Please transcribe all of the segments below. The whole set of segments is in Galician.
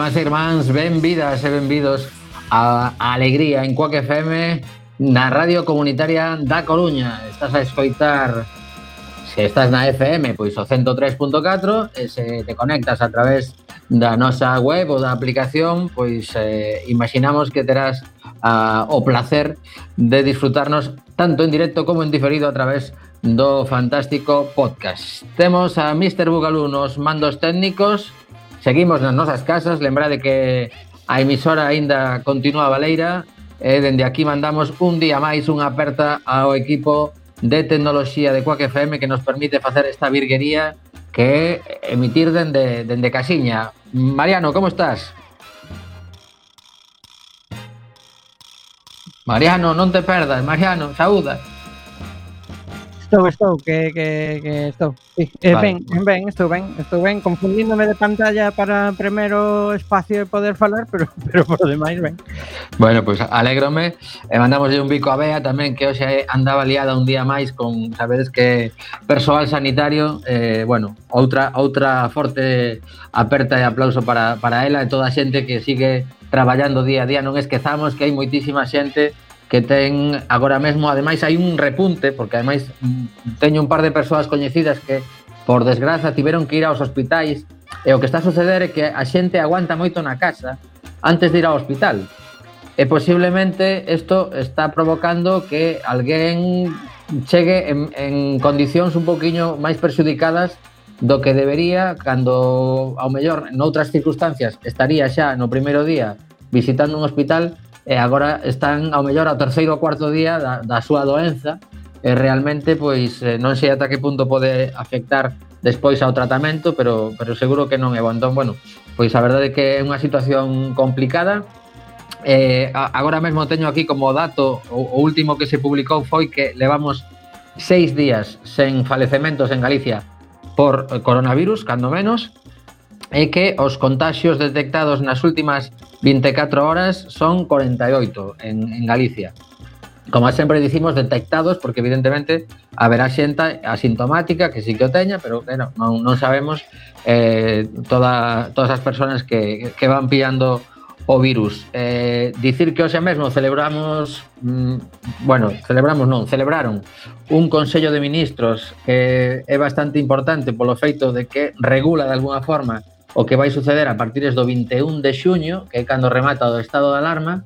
irmáns e irmáns, benvidas e benvidos a, a Alegría en Coaque FM na Radio Comunitaria da Coruña. Estás a escoitar se estás na FM, pois o 103.4 e se te conectas a través da nosa web ou da aplicación, pois eh, imaginamos que terás uh, o placer de disfrutarnos tanto en directo como en diferido a través do fantástico podcast. Temos a Mr. Bugalú nos mandos técnicos Seguimos nas nosas casas, lembrade que a emisora aínda continúa Valeira e dende aquí mandamos un día máis unha aperta ao equipo de tecnoloxía de Quack FM que nos permite facer esta virguería que é emitir dende, dende Casiña. Mariano, como estás? Mariano, non te perdas, Mariano, saúdas. Estou, estou, que, que, que estou. Sí. Eh, vale, ben, ben, estou ben, estou ben, confundíndome de pantalla para primeiro espacio de poder falar, pero, pero por demais ben. Bueno, pois pues, alégrome e mandamos un bico a Bea tamén que hoxe andaba liada un día máis con, sabedes que persoal sanitario, eh, bueno, outra outra forte aperta e aplauso para, para ela e toda a xente que sigue traballando día a día, non esquezamos que hai moitísima xente que ten agora mesmo, ademais hai un repunte, porque ademais teño un par de persoas coñecidas que por desgraza tiveron que ir aos hospitais e o que está a suceder é que a xente aguanta moito na casa antes de ir ao hospital. E posiblemente isto está provocando que alguén chegue en, en condicións un poquinho máis perxudicadas do que debería cando ao mellor noutras circunstancias estaría xa no primeiro día visitando un hospital e agora están ao mellor ao terceiro ou cuarto día da, da súa doenza e realmente pois eh, non sei ata que punto pode afectar despois ao tratamento, pero pero seguro que non é bo. Entón, bueno, pois a verdade é que é unha situación complicada. Eh, agora mesmo teño aquí como dato o, o último que se publicou foi que levamos seis días sen falecementos en Galicia por eh, coronavirus, cando menos, é que os contagios detectados nas últimas 24 horas son 48 en, en Galicia. Como sempre dicimos, detectados, porque evidentemente haberá xenta asintomática que sí que o teña, pero bueno, non, non sabemos eh, toda, todas as persoas que, que van pillando o virus. Eh, dicir que hoxe mesmo celebramos, mm, bueno, celebramos non, celebraron un Consello de Ministros que é bastante importante polo feito de que regula de alguna forma O que vai suceder a partir do 21 de xuño, que é cando remata o estado de alarma,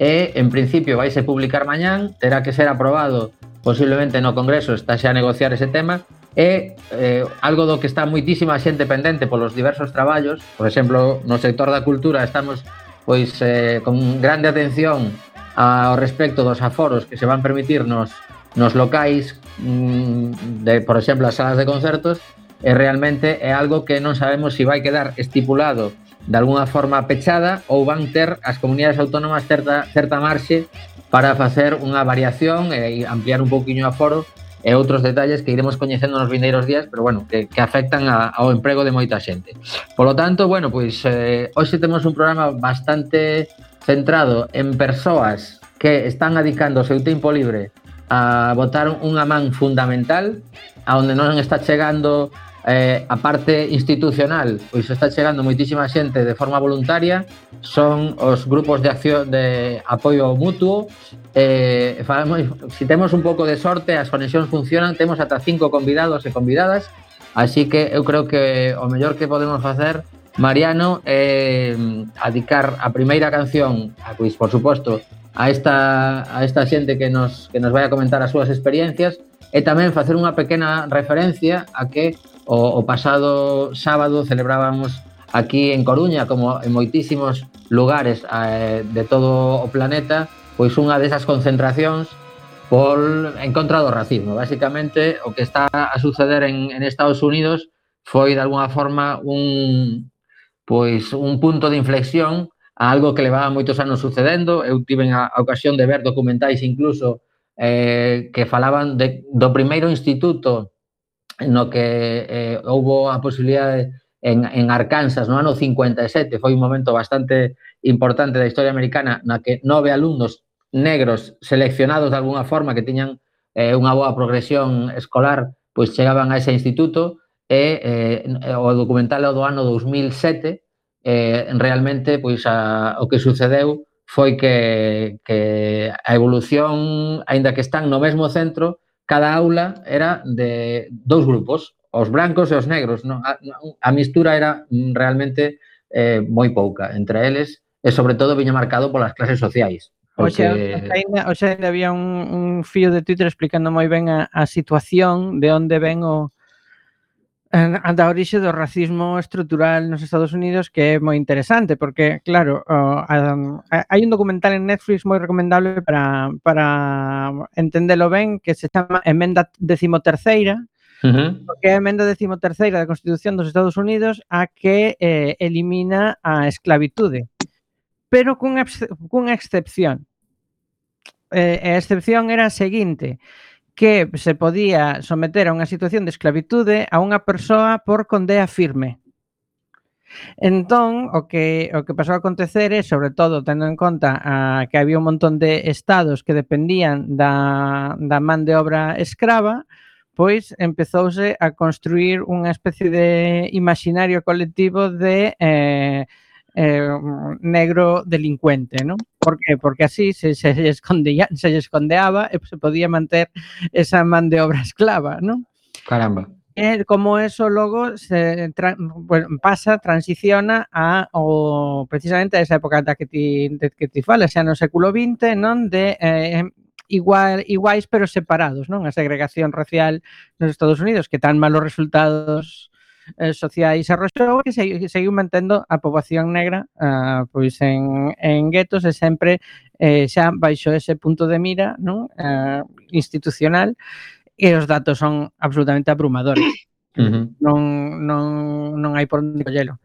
e en principio vaise publicar mañán, terá que ser aprobado posiblemente no Congreso, está xa a negociar ese tema, e eh, algo do que está moitísima xente pendente polos diversos traballos, por exemplo, no sector da cultura estamos pois eh, con grande atención ao respecto dos aforos que se van permitir nos, nos locais, mm, de, por exemplo, as salas de concertos, e realmente é algo que non sabemos se si vai quedar estipulado de alguna forma pechada ou van ter as comunidades autónomas certa, certa marxe para facer unha variación e ampliar un pouquiño o aforo e outros detalles que iremos coñecendo nos vindeiros días, pero bueno, que, que afectan a, ao emprego de moita xente. Por lo tanto, bueno, pois eh, hoxe temos un programa bastante centrado en persoas que están adicando o seu tempo libre a botar unha man fundamental a onde non está chegando eh, a parte institucional, pois está chegando moitísima xente de forma voluntaria, son os grupos de acción de apoio mutuo, eh, falamos, si temos un pouco de sorte, as conexións funcionan, temos ata cinco convidados e convidadas, así que eu creo que o mellor que podemos facer Mariano é eh, adicar a primeira canción, a, pois, por suposto, a esta, a esta xente que nos, que nos vai a comentar as súas experiencias e tamén facer unha pequena referencia a que O, o pasado sábado celebrábamos aquí en Coruña, como en moitísimos lugares eh, de todo o planeta, pois unha desas concentracións por en contra do racismo. Básicamente, o que está a suceder en, en Estados Unidos foi, de alguna forma, un, pois, un punto de inflexión a algo que levaba moitos anos sucedendo. Eu tive a, a ocasión de ver documentais incluso eh, que falaban de, do primeiro instituto no que eh, houbo a posibilidade en, en Arkansas no ano 57, foi un momento bastante importante da historia americana na que nove alumnos negros seleccionados de alguna forma que tiñan eh, unha boa progresión escolar, pois chegaban a ese instituto e eh, o documental do ano 2007 eh, realmente pois a, o que sucedeu foi que, que a evolución, aínda que están no mesmo centro, cada aula era de dous grupos, os brancos e os negros. Non? A, a mistura era realmente eh, moi pouca entre eles e, sobre todo, viña marcado polas clases sociais. Porque... Oxe, ainda, oxe, ainda había un, un fío de Twitter explicando moi ben a, a situación de onde ven o, da orixe do racismo estrutural nos Estados Unidos que é moi interesante porque, claro, uh, hai un documental en Netflix moi recomendable para, para entendelo ben que se chama Emenda Decimoterceira uh -huh. que é a Emenda Decimoterceira da Constitución dos Estados Unidos a que eh, elimina a esclavitude pero cunha, cunha excepción eh, a excepción era a seguinte que se podía someter a unha situación de esclavitude a unha persoa por condea firme. Entón, o que, o que pasou a acontecer é, sobre todo, tendo en conta a, que había un montón de estados que dependían da, da man de obra escrava, pois empezouse a construir unha especie de imaginario colectivo de eh, eh, negro delincuente, ¿no? Por qué? Porque así se, se, escondía, se escondeaba e se podía manter esa man de obra esclava, ¿no? Caramba. Eh, como eso logo se tra bueno, pasa, transiciona a o precisamente a esa época da que ti de, que ti fala, xa no século XX, non de eh, igual iguais pero separados, non? A segregación racial nos Estados Unidos que tan malos resultados eh, sociais arroxou que se, seguiu mantendo a poboación negra ah, pois en, en guetos e sempre eh, xa baixo ese punto de mira non? Eh, institucional e os datos son absolutamente abrumadores. Uh -huh. non, non, non hai por onde collelo.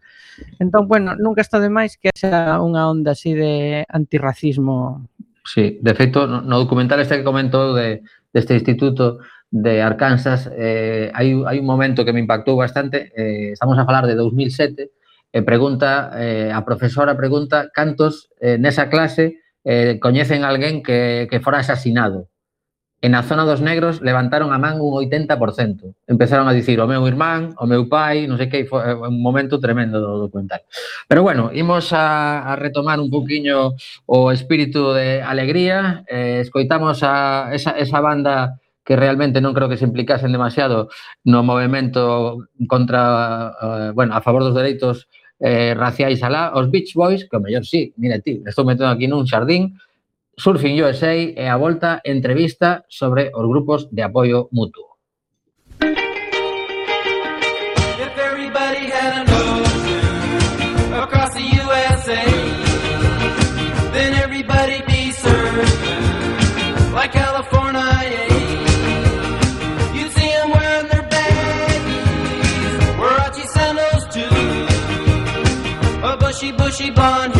Entón, bueno, nunca está de máis que xa unha onda así de antirracismo. Sí, de feito, no documental este que comentou de, deste instituto, de Arkansas, eh, hai, hai un momento que me impactou bastante, eh, estamos a falar de 2007, e pregunta, eh, a profesora pregunta cantos eh, nesa clase eh, coñecen alguén que, que fora asasinado. En a zona dos negros levantaron a man un 80%. Empezaron a dicir o meu irmán, o meu pai, non sei que, foi eh, un momento tremendo do documental. Pero bueno, imos a, a retomar un poquinho o espírito de alegría, eh, escoitamos a esa, esa banda que realmente non creo que se implicasen demasiado no movimento contra, eh, bueno, a favor dos dereitos eh, raciais alá, os Beach Boys, que o mellor sí, mira ti, estou metendo aquí nun xardín, Surfing USA e a volta entrevista sobre os grupos de apoio mutuo. Shiban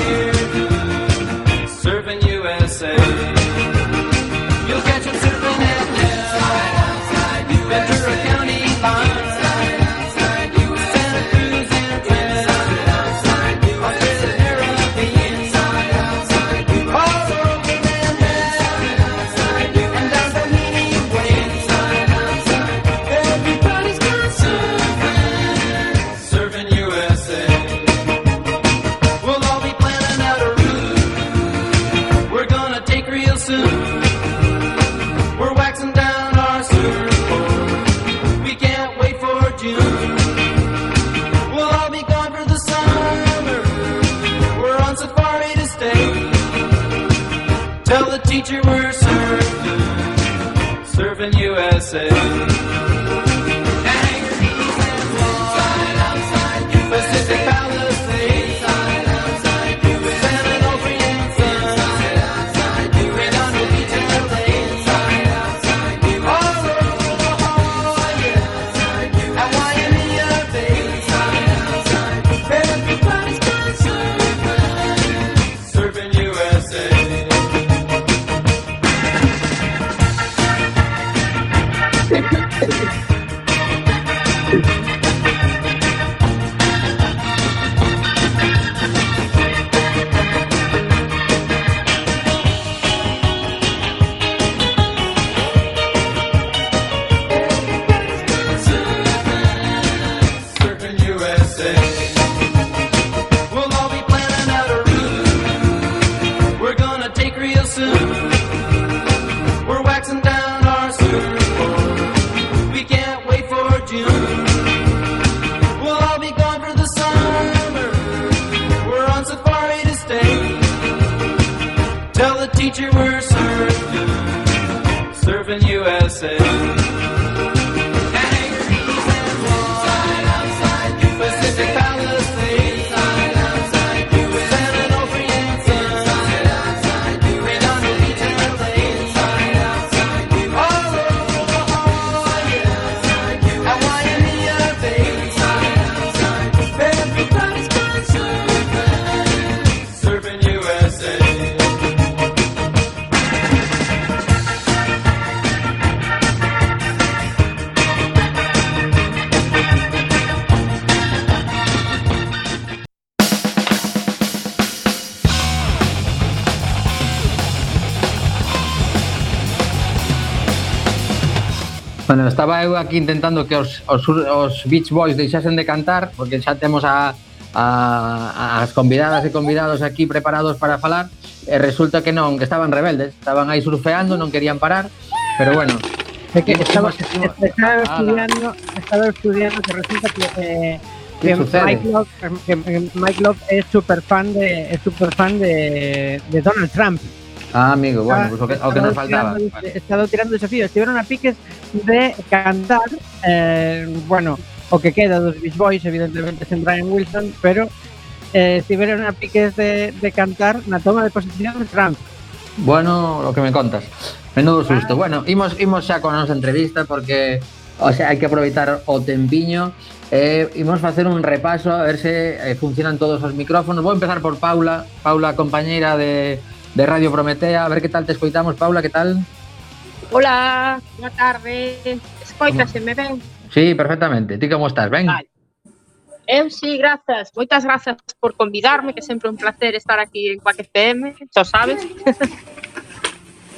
estaba eu aquí intentando que os, os, os Beach Boys deixasen de cantar, porque xa temos a, a, as convidadas e convidados aquí preparados para falar, e resulta que non, que estaban rebeldes, estaban aí surfeando, non querían parar, pero bueno, É que estaba, estaba, estudiando, estaba estudiando que resulta que, eh, que, Mike Love, que, Mike Love, es super fan de es super fan de, de Donald Trump. Ah, amigo, bueno, pues o que, o que nos faltaba. Tirando, vale. Estaba tirando desafíos, Estuvieron a piques de cantar, eh, bueno, o que queda dos Beach Boys, evidentemente, sen Brian Wilson, pero eh, estuvieron a piques de, de cantar na toma de posición de Trump. Bueno, lo que me contas. Menudo susto. Bueno, imos, imos xa con a nosa entrevista porque o sea, hai que aproveitar o tempiño eh, imos facer un repaso a ver se eh, funcionan todos os micrófonos. Vou empezar por Paula, Paula compañeira de de Radio Prometea. A ver que tal te escoitamos, Paula, que tal? Hola, boa tarde. Escoitase, me ven? Sí, perfectamente. Ti como estás? Ben? Vale. Eu sí, grazas. Moitas grazas por convidarme, que sempre un placer estar aquí en Quack FM, xa sabes.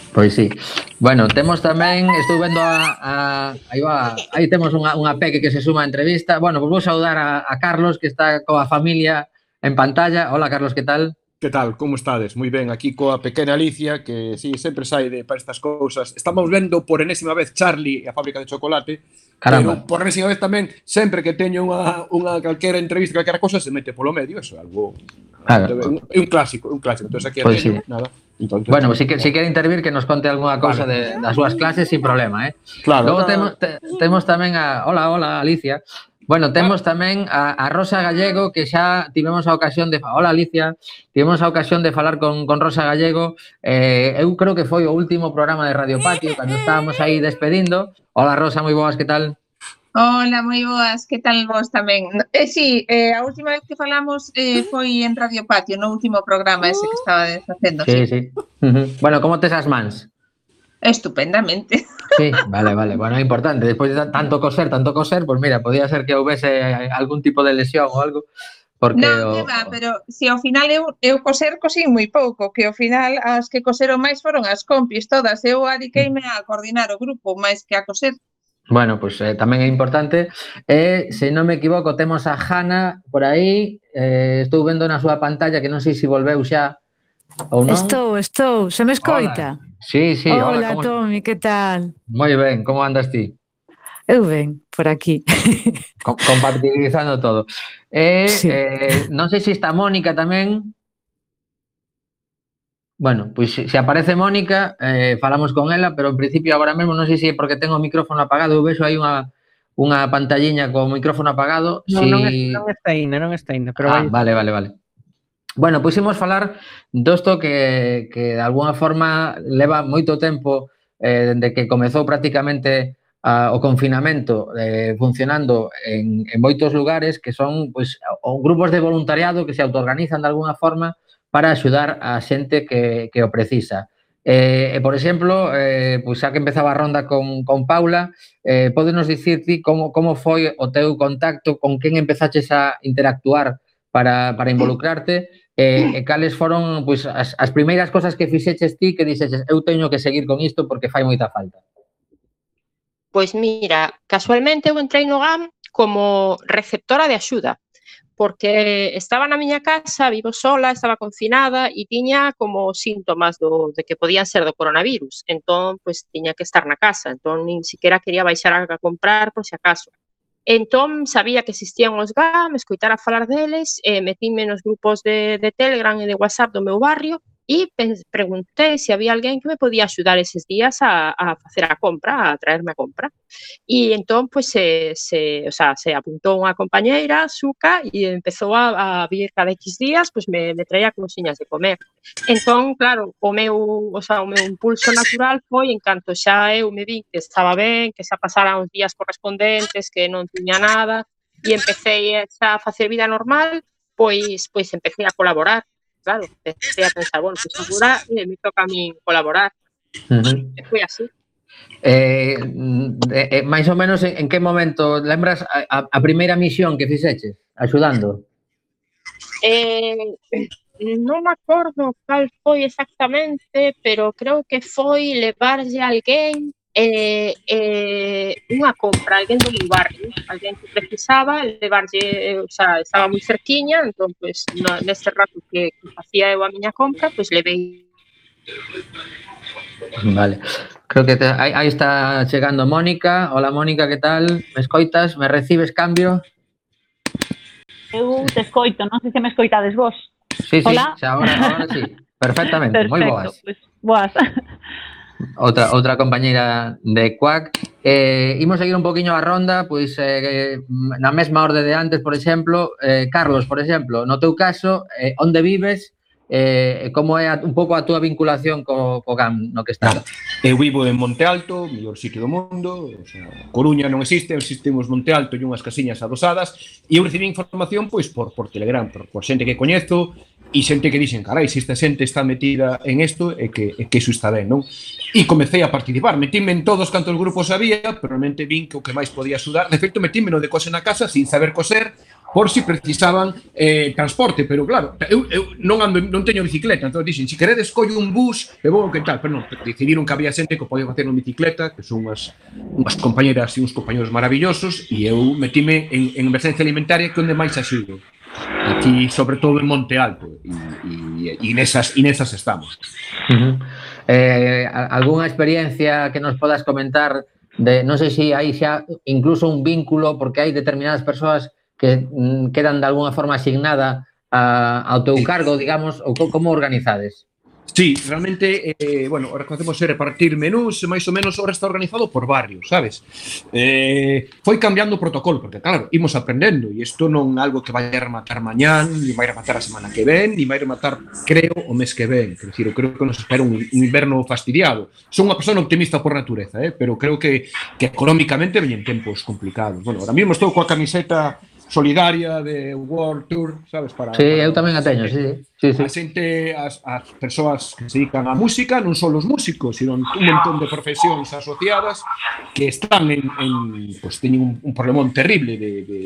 Pois sí. Bueno, temos tamén, estou vendo a, a aí va, aí temos unha, unha peque que se suma a entrevista. Bueno, pois vou saudar a, a Carlos que está coa familia en pantalla. Hola Carlos, que tal? Que tal? Como estades? Moi ben, aquí coa pequena Alicia, que si sí, sempre sai de para estas cousas. Estamos vendo por enésima vez Charlie e a fábrica de chocolate, Caramba. pero por enésima vez tamén, sempre que teño unha, unha calquera entrevista, calquera cousa, se mete polo medio, eso é algo... Claro. Un, un clásico, un clásico. Entón, aquí pues teño, sí. nada. Entonces, bueno, si, que, si quere intervir que nos conte algunha cousa vale. de, das súas clases sin problema, eh? Claro. Logo temos, te, temos tamén a... Hola, hola, Alicia. Bueno, temos tamén a, a Rosa Gallego, que xa tivemos a ocasión de... Hola, Alicia. Tivemos a ocasión de falar con, con Rosa Gallego. Eh, eu creo que foi o último programa de Radio Patio, cando estábamos aí despedindo. Hola, Rosa, moi boas, que tal? Hola, moi boas, que tal vos tamén? Eh, sí, eh, a última vez que falamos eh, foi en Radio Patio, no último programa ese que estaba facendo. Sí, sí. sí. bueno, como tes as mans? Estupendamente. Sí, vale, vale. Bueno, é importante. Despois de tanto coser, tanto coser, pues mira, podía ser que houvese algún tipo de lesión ou algo. Porque non, o... va, pero se ao final eu, eu coser cosín moi pouco, que ao final as que coseron máis foron as compis todas, eu adiqueime mm. a coordinar o grupo máis que a coser. Bueno, pois pues, eh, tamén é importante. Eh, se non me equivoco, temos a Hanna por aí. Eh, estou vendo na súa pantalla que non sei se volveu xa ou non. Estou, estou, se me escoita. Hola. Sí, sí. Hola, hola ¿cómo... Tommy, que tal? Moi ben, como andas ti? Eu ben, por aquí. Com compatibilizando todo. Eh, sí. eh, non sei se está Mónica tamén. Bueno, pois pues, se aparece Mónica, eh, falamos con ela, pero en principio agora mesmo non sei se é porque tengo o micrófono apagado, eu vexo aí unha unha pantalliña co micrófono apagado. Non, si... non, está, non está non está aí, Pero ah, vai... vale, vale, vale. Bueno, pois imos falar dosto que, que de alguna forma leva moito tempo eh, dende que comezou prácticamente a, o confinamento eh, funcionando en, en moitos lugares que son pois, o, grupos de voluntariado que se autoorganizan de alguna forma para axudar a xente que, que o precisa. Eh, e, por exemplo, eh, pois xa que empezaba a ronda con, con Paula, eh, podenos dicir ti como, como foi o teu contacto, con quen empezaches a interactuar para, para involucrarte, eh, e, e eh, cales foron pois, as, as primeiras cosas que fixeches ti que dixeches eu teño que seguir con isto porque fai moita falta? Pois mira, casualmente eu entrei no GAM como receptora de axuda, porque estaba na miña casa, vivo sola, estaba confinada e tiña como síntomas do, de que podían ser do coronavirus. Entón, pois, tiña que estar na casa, entón, nin siquiera quería baixar a comprar por se si acaso. Entón, sabía que existían os GAM, escoitara falar deles, e metíme nos grupos de, de Telegram e de WhatsApp do meu barrio, e preguntei se había alguén que me podía axudar eses días a, a facer a compra, a traerme a compra. E entón, pois, se, se, o sea, se apuntou unha compañeira, Suca, e empezou a, a vir cada X días, pois me, me traía cousiñas de comer. Entón, claro, o meu, o sea, o meu impulso natural foi en canto xa eu me vin que estaba ben, que xa pasaran os días correspondentes, que non tiña nada, e empecé xa a facer vida normal, pois pois empecé a colaborar claro, empecé a pensar, bueno, pues eh, me toca a mí colaborar. Uh -huh. E foi así. Eh, eh, eh, máis ou menos en, en que momento lembras a, a, a primeira misión que fixeches axudando? Eh, non me acordo cal foi exactamente, pero creo que foi levarlle a alguén eh, eh, unha compra, alguén do meu barrio, alguén que precisaba, levarlle, eh, o sea, estaba moi cerquiña, entón, pues, no, neste rato que, que facía eu a miña compra, pues, levei Vale. Creo que te, aí, aí está chegando Mónica. Hola Mónica, que tal? Me escoitas? Me recibes cambio? Eu te escoito, non sei se me escoitades vos. Sí, sí, Hola. xa, ahora, ahora sí. Perfectamente, moi boas. Pues, boas. Outra, outra compañeira de Quack. Eh, imos seguir un poquinho a ronda, pois eh, na mesma orde de antes, por exemplo, eh, Carlos, por exemplo, no teu caso, eh, onde vives, eh, como é a, un pouco a túa vinculación co, co GAM no que está? Ah, eu vivo en Monte Alto, mellor sitio do mundo, o sea, Coruña non existe, existimos Monte Alto e unhas casiñas adosadas, e eu recibí información pois por, por Telegram, por, por xente que coñezo, e xente que dixen, carai, se esta xente está metida en isto, é que, é que iso está ben, non? E comecei a participar, metíme en todos cantos grupos había, pero realmente vin que o que máis podía axudar, de feito metíme no de cose na casa, sin saber coser, por si precisaban eh, transporte, pero claro, eu, eu non ando, non teño bicicleta, entón dixen, se si queredes collo un bus, e vou que tal, pero non, decidiron que había xente que podía facer unha bicicleta, que son unhas, unhas compañeras e uns compañeros maravillosos, e eu metime en, en emergencia alimentaria que onde máis axudo. Aquí, sobre todo en Monte Alto, e, e, e nesas, e nesas estamos. Uh -huh. eh, algunha experiencia que nos podas comentar de, non sei se hai xa incluso un vínculo, porque hai determinadas persoas que mm, quedan de alguna forma asignada a, ao teu cargo, digamos, ou co, como organizades? Sí, realmente, eh, bueno, ahora conocemos repartir menús, máis ou menos ahora está organizado por barrios, sabes? Eh, foi cambiando o protocolo, porque claro, imos aprendendo, e isto non é algo que vai a rematar mañán, ni vai a rematar a semana que ven, ni vai a rematar, creo, o mes que ven. Quer decir, eu creo que nos espera un, un inverno fastidiado. Son unha persona optimista por natureza, eh, pero creo que, que económicamente veñen tempos complicados. Bueno, ahora mismo estou coa camiseta solidaria de World Tour, sabes? Para, sí, para, eu tamén a teño, sí. sí, sí. A xente, as, as persoas que se dedican á música non son os músicos, sino un montón de profesións asociadas que están en, en pues, teñen un, un problemón terrible de, de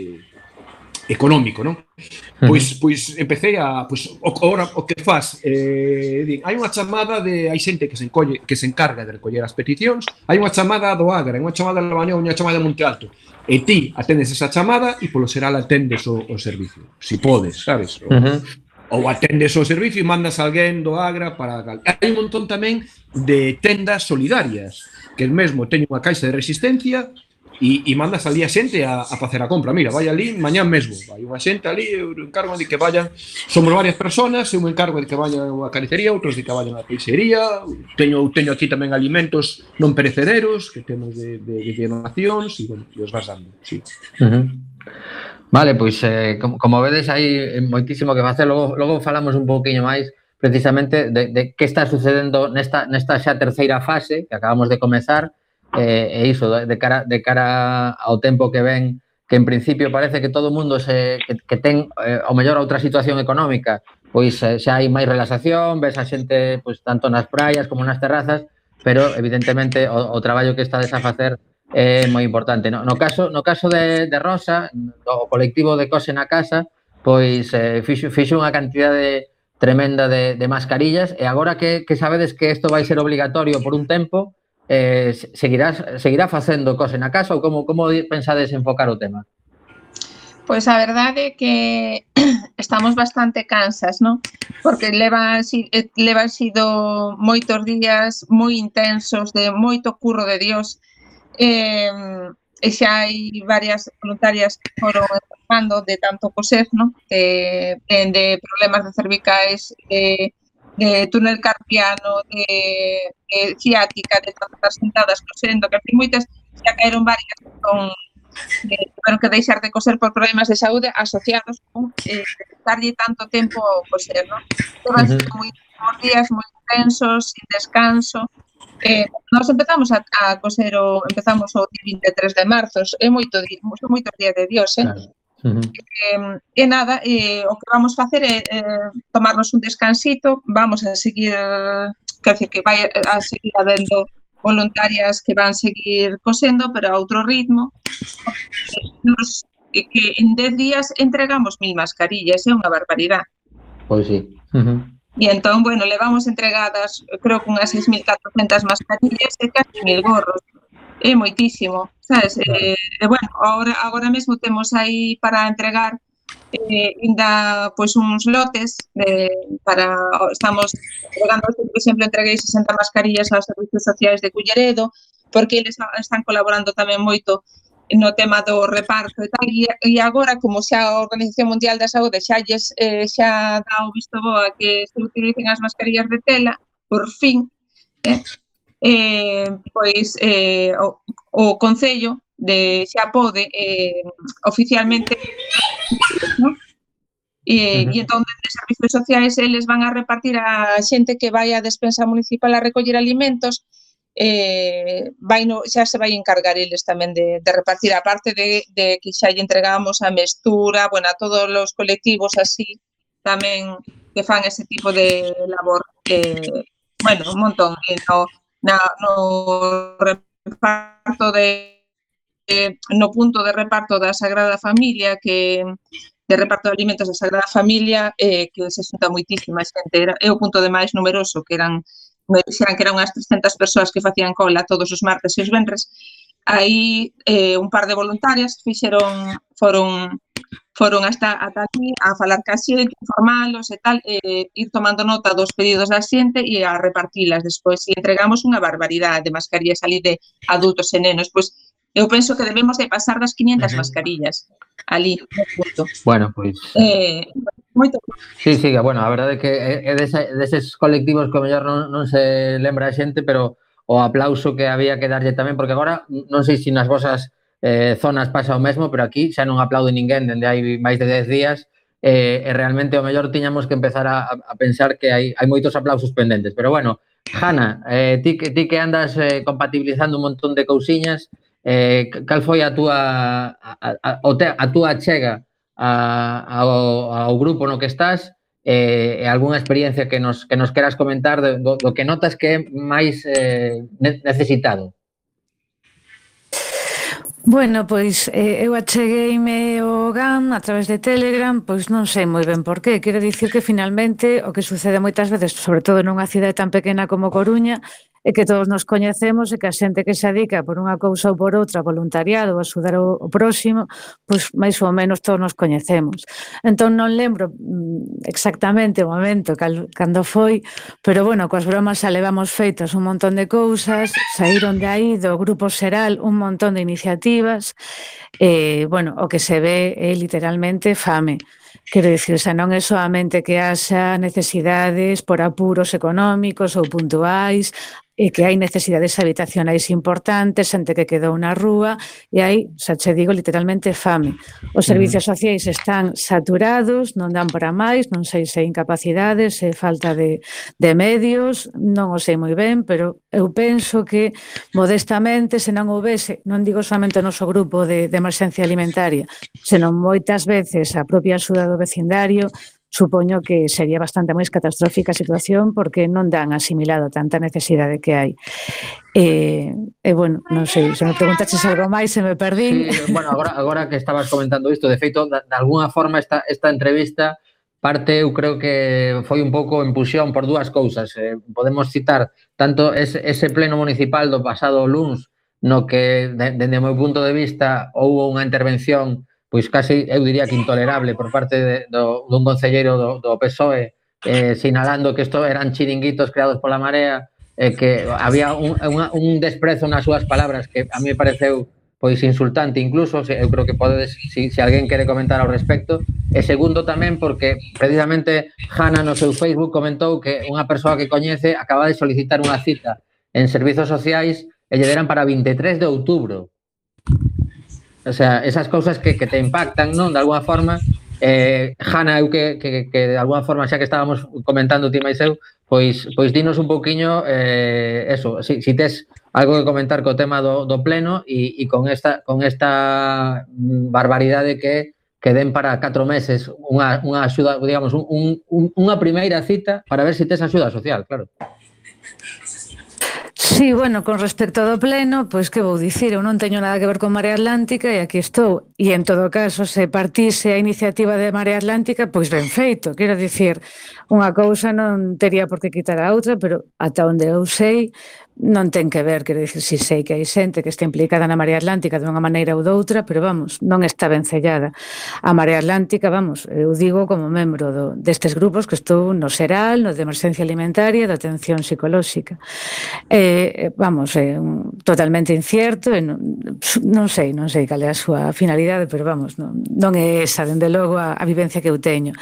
económico, non? Pois, pois empecé a, pois, o, ora, o que faz, eh, din, hai unha chamada de, hai xente que se encolle, que se encarga de recoller as peticións, hai unha chamada do Agra, unha chamada de Labañón, unha chamada de Monte Alto, e ti atendes esa chamada e polo xeral atendes o, o servicio, si podes, sabes? O, uh -huh ou atendes o servicio e mandas alguén do Agra para Hai un montón tamén de tendas solidarias, que mesmo teño unha caixa de resistencia e, e mandas ali a xente a, a facer a compra. Mira, vai ali mañán mesmo. Vai unha xente ali, eu encargo de que vayan, somos varias personas, eu me encargo de que vayan a carnicería, outros de que vayan a peixería, teño, teño aquí tamén alimentos non perecederos, que temos de, de, de donacións, e, bueno, e os vas dando. Sí. Uh -huh. Vale, pois eh, como, como vedes hai moitísimo que facer, logo, logo falamos un pouquiño máis precisamente de, de que está sucedendo nesta, nesta xa terceira fase que acabamos de comezar, e, e iso, de cara, de cara ao tempo que ven, que en principio parece que todo o mundo se, que, que ten eh, ao mellor outra situación económica, pois eh, xa hai máis relaxación, ves a xente pois, tanto nas praias como nas terrazas, pero evidentemente o, o traballo que está a facer é moi importante. No, no caso no caso de, de Rosa, do colectivo de Cose na Casa, pois eh, fixo, fixo unha cantidade tremenda de, de mascarillas e agora que, que sabedes que isto vai ser obligatorio por un tempo, eh, seguirás, seguirá facendo cose na casa ou como, como pensades enfocar o tema? Pois a verdade é que estamos bastante cansas, non? Porque levan, eh, levan sido moitos días moi intensos, de moito curro de Dios. Eh, e xa hai varias voluntarias que foron enfermando de tanto coser, non? De, de, de problemas de cervicais, de, de túnel carpiano, de, de ciática, de tantas sentadas cosendo, que en moitas xa caeron varias con que tiveron que deixar de coser por problemas de saúde asociados con eh, darlle tanto tempo ao coser, non? Todas uh -huh. moi días moi intensos, sin descanso. Eh, nós empezamos a, a coser o empezamos o 23 de marzo, é moito día, moito día de Dios, eh? Claro Uh -huh. eh, e nada, eh, o que vamos facer é eh, tomarnos un descansito, vamos a seguir, quer dizer, que vai a seguir habendo voluntarias que van seguir cosendo, pero a outro ritmo. Nos, que en 10 días entregamos mil mascarillas, é unha barbaridade. Pois sí. Uh -huh. E entón, bueno, levamos entregadas, creo que unhas 6.400 mascarillas e casi mil gorros. É moitísimo. Sabes? E, e eh, eh, bueno, agora, agora mesmo temos aí para entregar eh, ainda pois uns lotes de, para estamos entregando, por exemplo, entreguei 60 mascarillas aos servizos sociais de Culleredo, porque eles están colaborando tamén moito no tema do reparto e tal, e, e agora, como xa a Organización Mundial da Saúde xa, lles, eh, xa dá o visto boa que se utilicen as mascarillas de tela, por fin, eh, eh, pois eh, o, o Concello de xa pode eh, oficialmente ¿no? E, uh -huh. e entón, desde servizos sociais, eles eh, van a repartir a xente que vai á despensa municipal a recoller alimentos, eh, vai no, xa se vai encargar eles tamén de, de repartir, a parte de, de que xa lle entregamos a mestura, bueno, a todos os colectivos así, tamén que fan ese tipo de labor, eh, bueno, un montón, e eh, no, na, no reparto de eh, no punto de reparto da Sagrada Familia que de reparto de alimentos da Sagrada Familia eh, que se xunta moitísima xente. Era, é o punto de máis numeroso que eran me dixeran que eran unhas 300 persoas que facían cola todos os martes e os venres. Aí eh, un par de voluntarias fixeron foron foron hasta, ata aquí a falar ca xente, informalos e tal, eh, ir tomando nota dos pedidos da xente e a repartilas despois. E entregamos unha barbaridade de mascarillas ali de adultos e nenos. Pois eu penso que debemos de pasar das 500 uh -huh. mascarillas ali. Punto. Bueno, pois... Pues... Eh, Moito. Sí, sí, bueno, a verdade é que é desa, deses colectivos que o mellor non, non se lembra a xente, pero o aplauso que había que darlle tamén, porque agora non sei se nas vosas eh, zonas pasa o mesmo, pero aquí xa non aplaude ninguén dende hai máis de 10 días eh, e realmente o mellor tiñamos que empezar a, a pensar que hai, hai moitos aplausos pendentes. Pero bueno, Hanna, eh, ti, ti que andas eh, compatibilizando un montón de cousiñas, eh, cal foi a túa, a, a, a túa chega a, ao, ao grupo no que estás eh, e algunha experiencia que nos, que nos queras comentar do, do que notas que é máis eh, necesitado? Bueno, pois eh, eu achegueime o GAM a través de Telegram, pois non sei moi ben por qué. Quero dicir que finalmente o que sucede moitas veces, sobre todo nunha cidade tan pequena como Coruña, é que todos nos coñecemos e que a xente que se adica por unha cousa ou por outra, voluntariado, a axudar o, o próximo, pois máis ou menos todos nos coñecemos. Entón non lembro mm, exactamente o momento cal, cando foi, pero bueno, coas bromas xa levamos feitas un montón de cousas, saíron de aí do Grupo Seral un montón de iniciativas, negativas, eh, bueno, o que se ve é eh, literalmente fame. Quero dicir, xa non é soamente que haxa necesidades por apuros económicos ou puntuais, e que hai necesidades habitacionais importantes, xente que quedou na rúa, e hai, xa che digo, literalmente fame. Os servicios mm. sociais están saturados, non dan para máis, non sei se incapacidades, se falta de, de medios, non o sei moi ben, pero eu penso que modestamente, se non houvese, non digo somente o noso grupo de, de emerxencia alimentaria, senón moitas veces a propia axuda do vecindario, supoño que sería bastante máis catastrófica a situación porque non dan asimilado tanta necesidade que hai. E, e bueno, non sei, se me preguntaches algo máis, se me perdín. Sí, bueno, agora, agora que estabas comentando isto, de feito, de, de alguna forma esta, esta entrevista parte eu creo que foi un pouco en pusión por dúas cousas. Eh, podemos citar tanto ese, ese pleno municipal do pasado luns no que, dende de, de, o meu punto de vista, houve unha intervención pois casi, eu diría que intolerable por parte de, do, dun concelleiro do, do PSOE eh, sinalando que isto eran chiringuitos creados pola Marea eh, que había un, un, un desprezo nas súas palabras que a mí me pareceu pois insultante incluso, se, eu creo que podedes se si, se alguén quere comentar ao respecto. E segundo tamén porque precisamente Hanna no seu Facebook comentou que unha persoa que coñece acaba de solicitar unha cita en servizos sociais e lle deran para 23 de outubro. O sea, esas cousas que, que te impactan, non? De alguna forma, eh, Hanna, eu que, que, que de alguna forma xa que estábamos comentando ti máis eu, pois, pois dinos un pouquiño eh, eso, si, si tes algo que comentar co tema do, do pleno e, e con esta con esta mm, barbaridade que que den para 4 meses unha, unha axuda, digamos, un, un, unha primeira cita para ver se si tes axuda social, claro. Sí, bueno, con respecto do pleno, pois que vou dicir, eu non teño nada que ver con Marea Atlántica e aquí estou. E en todo caso, se partise a iniciativa de Marea Atlántica, pois ben feito. Quero dicir, unha cousa non tería por que quitar a outra, pero ata onde eu sei, non ten que ver, quero dicir, si sei que hai xente que está implicada na Marea Atlántica de unha maneira ou doutra, pero vamos, non está vencellada. A Marea Atlántica, vamos, eu digo como membro do, destes grupos que estou no Seral, no de Emergencia Alimentaria, da Atención Psicolóxica. Eh, vamos, é eh, un, totalmente incierto, e non, non sei, non sei cal é a súa finalidade, pero vamos, non, non é esa, dende logo, a, a vivencia que eu teño.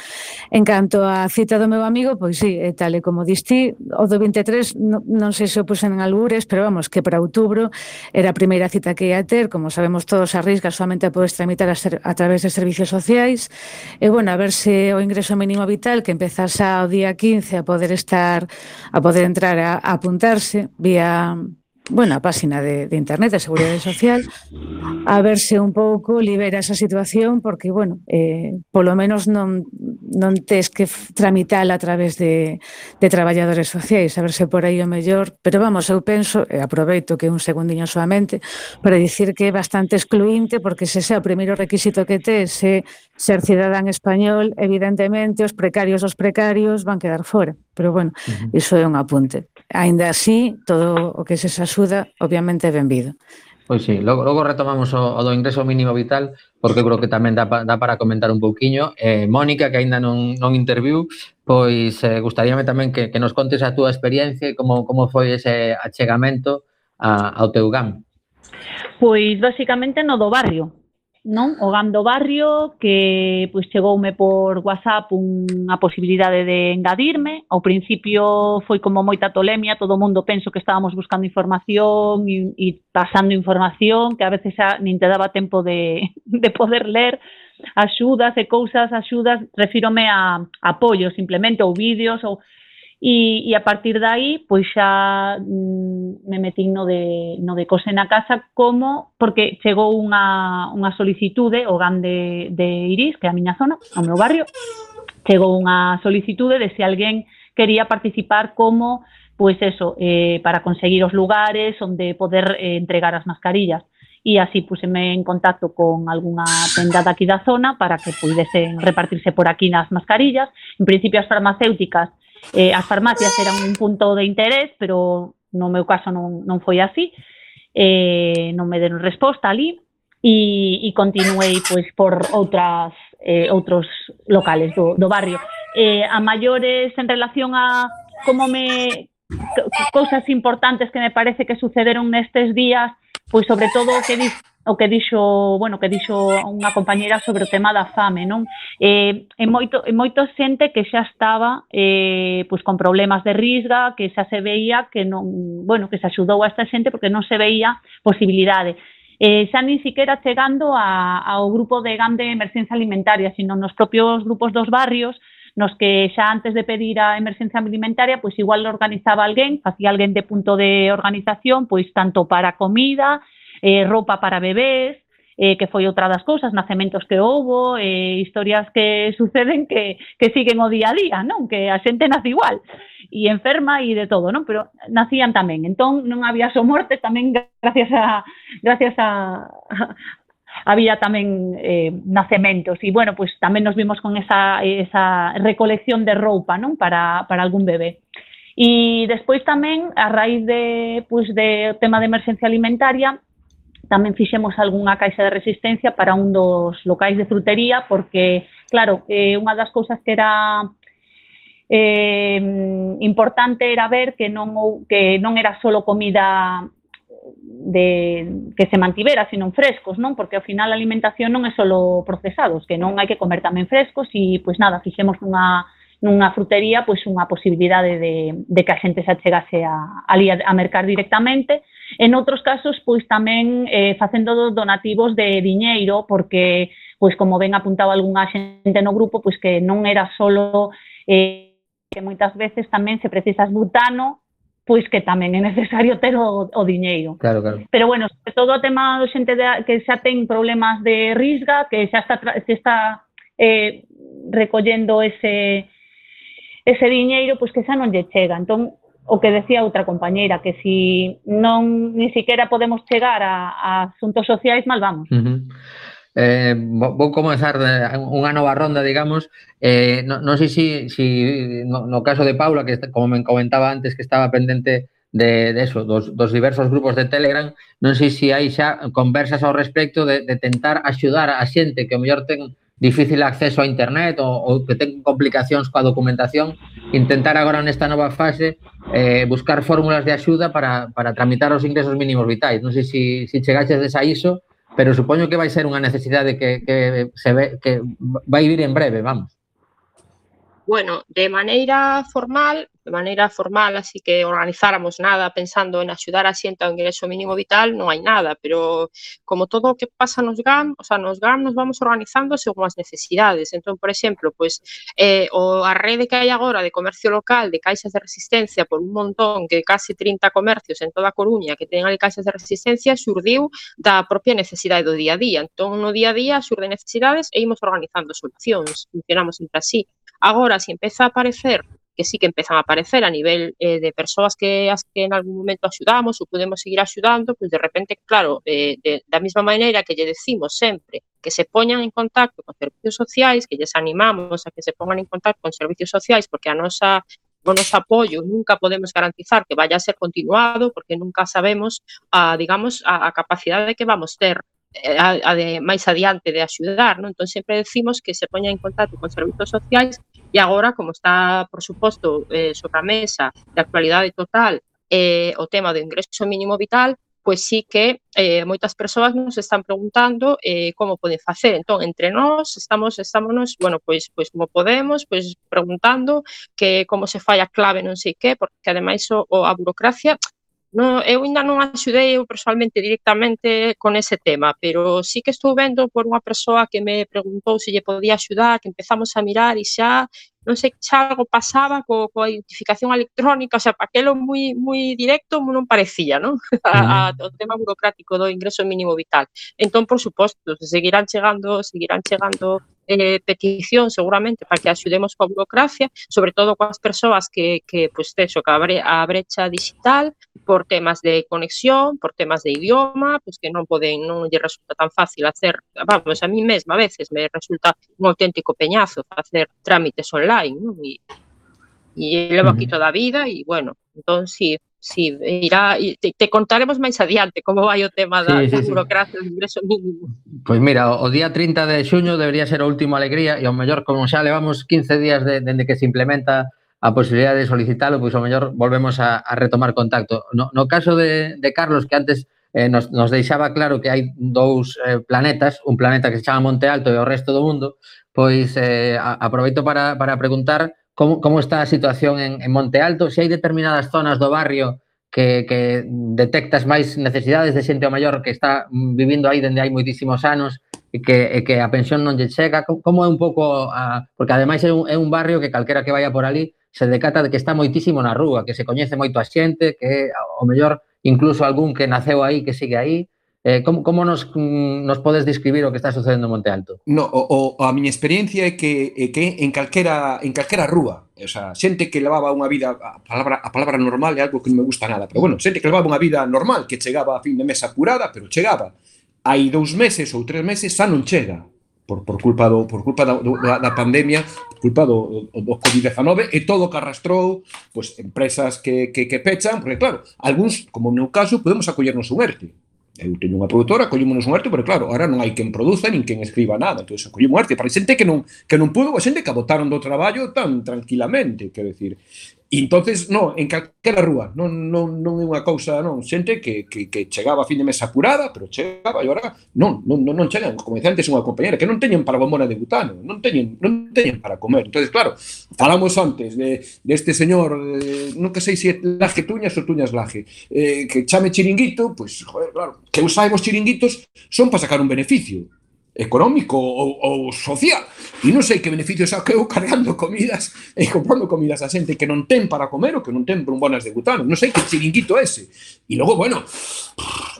En canto á cita do meu amigo, pois sí, é tal e como distí, o do 23, non, non sei se o puxen algures, pero vamos, que para outubro era a primeira cita que ia ter, como sabemos todos, arrisca solamente a podes tramitar a, ser, a través de servicios sociais, e bueno, a ver se o ingreso mínimo vital que empezase o día 15 a poder estar, a poder entrar a, a apuntarse vía bueno, a página de, de Internet de Seguridade Social a verse un pouco libera esa situación porque, bueno, eh, polo menos non, non tes que tramitar a través de, de traballadores sociais, a verse por aí o mellor, pero vamos, eu penso, e eh, aproveito que un segundiño soamente, para dicir que é bastante excluinte porque se xa o primeiro requisito que tes é ser cidadán español, evidentemente os precarios dos precarios van quedar fora, pero bueno, uh -huh. iso é un apunte. Ainda así, todo o que se axuda, obviamente, é benvido. Pois sí, logo, logo retomamos o, o do ingreso mínimo vital, porque creo que tamén dá, dá para comentar un pouquiño. Eh, Mónica, que aínda non, non interviu, pois eh, gustaríame tamén que, que nos contes a túa experiencia e como, como foi ese achegamento a, ao teu GAM. Pois, basicamente, no do barrio non? O GAM do barrio que pois chegoume por WhatsApp unha posibilidade de engadirme. Ao principio foi como moita tolemia, todo o mundo penso que estábamos buscando información e, e pasando información que a veces xa nin te daba tempo de, de poder ler axudas e cousas, axudas, refírome a, apoio simplemente ou vídeos ou E, e a partir dai, pois xa mm, me metín no de, no de cose na casa como porque chegou unha, unha solicitude o GAM de, de Iris, que é a miña zona, o meu barrio, chegou unha solicitude de se alguén quería participar como pois eso, eh, para conseguir os lugares onde poder eh, entregar as mascarillas e así puseme en contacto con algunha tenda daqui da zona para que pudesen repartirse por aquí nas mascarillas. En principio as farmacéuticas eh, as farmacias eran un eh. punto de interés, pero no meu caso non, non foi así, eh, non me deron resposta ali, e, e continuei pois, por outras, eh, outros locales do, do barrio. Eh, a maiores en relación a como me cousas importantes que me parece que sucederon nestes días, pois sobre todo que dis o que dixo, bueno, que dixo unha compañeira sobre o tema da fame, non? Eh, en moito en moito xente que xa estaba eh pois con problemas de risga, que xa se veía que non, bueno, que se axudou a esta xente porque non se veía posibilidade. Eh, xa nin siquiera chegando a, ao grupo de GAM de emerxencia alimentaria, sino nos propios grupos dos barrios, nos que xa antes de pedir a emerxencia alimentaria, pois igual organizaba alguén, facía alguén de punto de organización, pois tanto para comida, eh, roupa para bebés, eh, que foi outra das cousas, nacementos que houbo, eh, historias que suceden que, que siguen o día a día, non? Que a xente nace igual e enferma e de todo, non? Pero nacían tamén, entón non había só morte, tamén gracias a gracias a, había tamén eh, nacementos e bueno, pues tamén nos vimos con esa esa recolección de roupa, non? Para para algún bebé. E despois tamén a raíz de pues de tema de emerxencia alimentaria tamén fixemos algunha caixa de resistencia para un dos locais de frutería, porque, claro, eh, unha das cousas que era eh, importante era ver que non, que non era solo comida de que se mantivera, sino frescos, non? Porque ao final a alimentación non é solo procesados, que non hai que comer tamén frescos e pois nada, fixemos unha nunha frutería pois unha posibilidade de, de que a xente se achegase a, ali a, a mercar directamente. En outros casos, pois tamén eh, facendo donativos de diñeiro, porque pois como ben apuntaba algunha xente no grupo, pois que non era solo eh, que moitas veces tamén se precisas butano, pois que tamén é necesario ter o, o diñeiro. Claro, claro. Pero bueno, sobre todo o tema do xente de, que xa ten problemas de risga, que xa está, se está eh, recollendo ese ese diñeiro pois que xa non lle chega. Entón, o que decía outra compañeira, que si non ni siquiera podemos chegar a, a asuntos sociais, mal vamos. Uh -huh. Eh, vou comenzar unha nova ronda, digamos. Eh, non sei si, si no, no caso de Paula, que como me comentaba antes que estaba pendente de, de eso, dos, dos diversos grupos de Telegram, non sei se hai xa conversas ao respecto de, de tentar axudar a xente que o mellor ten difícil acceso a internet ou, ou que ten complicacións coa documentación, intentar agora nesta nova fase eh, buscar fórmulas de axuda para, para tramitar os ingresos mínimos vitais. Non sei se si, chegaches desa ISO, pero supoño que vai ser unha necesidade que, que, se ve, que vai vir en breve, vamos. Bueno, de maneira formal, de maneira formal, así que organizáramos nada pensando en axudar a xente ao ingreso mínimo vital, non hai nada, pero como todo o que pasa nos GAM, o sea, nos GAM nos vamos organizando según as necesidades. Entón, por exemplo, pois eh, o a rede que hai agora de comercio local, de caixas de resistencia por un montón, que case 30 comercios en toda a Coruña que teñen ali caixas de resistencia, surdiu da propia necesidade do día a día. Entón, no día a día surde necesidades e imos organizando solucións, funcionamos entre así. Agora, se si empeza a aparecer que sí que empezan a aparecer a nivel eh, de persoas que as que en algún momento axudamos ou podemos seguir axudando, pois de repente, claro, eh, de, da mesma maneira que lle decimos sempre que se poñan en contacto con servicios sociais, que lles animamos a que se pongan en contacto con servicios sociais, porque a nosa o noso apoio nunca podemos garantizar que vaya a ser continuado, porque nunca sabemos, a, digamos, a, a capacidade que vamos ter eh, a, a de, máis adiante de axudar, non? Entón sempre decimos que se poña en contacto con servizos sociais E agora, como está, por suposto, eh, sobre a mesa de actualidade total eh, o tema do ingreso mínimo vital, pois sí que eh, moitas persoas nos están preguntando eh, como poden facer. Entón, entre nós, estamos, estámonos, bueno, pois, pois como podemos, pois preguntando que como se fai a clave non sei que, porque ademais o, o a burocracia No, eu ainda non axudei eu personalmente directamente con ese tema, pero sí que estou vendo por unha persoa que me preguntou se lle podía axudar, que empezamos a mirar e xa non sei xa algo pasaba co, coa identificación electrónica, o sea, para aquilo moi moi directo non parecía, non? A, a, o tema burocrático do ingreso mínimo vital. Entón, por suposto, seguirán chegando, seguirán chegando eh, petición seguramente para que axudemos coa burocracia, sobre todo coas persoas que, que pues, eso, que abre a brecha digital por temas de conexión, por temas de idioma, pues que non poden, non lle resulta tan fácil hacer, vamos, a mí mesma a veces me resulta un auténtico peñazo facer trámites online, non? E, e levo aquí toda a vida e, bueno, entón, sí, sí, irá, te, te contaremos máis adiante como vai o tema da, sí, sí, da burocracia sí. do ingreso mínimo. Pois mira, o día 30 de xuño debería ser a última alegría e ao mellor como xa levamos 15 días de, dende que se implementa a posibilidad de solicitarlo, pois ao mellor volvemos a, a retomar contacto. No, no caso de, de Carlos, que antes eh, nos, nos deixaba claro que hai dous eh, planetas, un planeta que se chama Monte Alto e o resto do mundo, pois eh, aproveito para, para preguntar como, como está a situación en, en Monte Alto, se hai determinadas zonas do barrio que, que detectas máis necesidades de xente maior que está vivindo aí dende hai moitísimos anos e que, e que a pensión non lle chega, como é un pouco, a, porque ademais é un, é un barrio que calquera que vaya por ali se decata de que está moitísimo na rúa, que se coñece moito a xente, que o mellor incluso algún que naceu aí que sigue aí, Eh, como, como nos, mm, nos podes describir o que está sucedendo en Monte Alto? No, o, o a miña experiencia é que, é que en calquera, en calquera rúa, o sea, xente que levaba unha vida, a palabra, a palabra normal é algo que non me gusta nada, pero bueno, xente que levaba unha vida normal, que chegaba a fin de mes apurada, pero chegaba. Hai dous meses ou tres meses xa non chega, por, por culpa do por culpa da, da, da pandemia, por culpa do, do COVID-19 e todo que arrastrou pois, empresas que, que, que pechan, porque claro, algúns, como no meu caso, podemos acollernos un ERTE eu teño unha produtora, collímonos un arte, pero claro, ahora non hai quen produza nin quen escriba nada, entón collímo un arte para xente que non que non pudo, a xente que adotaron do traballo tan tranquilamente, quero decir. E entonces, no, en calquera rúa, non, non, non é unha cousa, non, xente que, que, que chegaba a fin de mes apurada, pero chegaba e agora, non, non, non, non chegan, como dicía antes unha compañera, que non teñen para bombona de butano, non teñen, non teñen para comer. Entonces, claro, falamos antes de, de este señor, eh, nunca sei se si é laje tuñas ou tuñas laje, eh, que chame chiringuito, pois, pues, joder, claro, que os chiringuitos son para sacar un beneficio económico ou, ou social. E non sei que beneficios saqueu cargando comidas e comprando comidas a xente que non ten para comer ou que non ten brumbonas de butano. Non sei que chiringuito ese. E logo, bueno,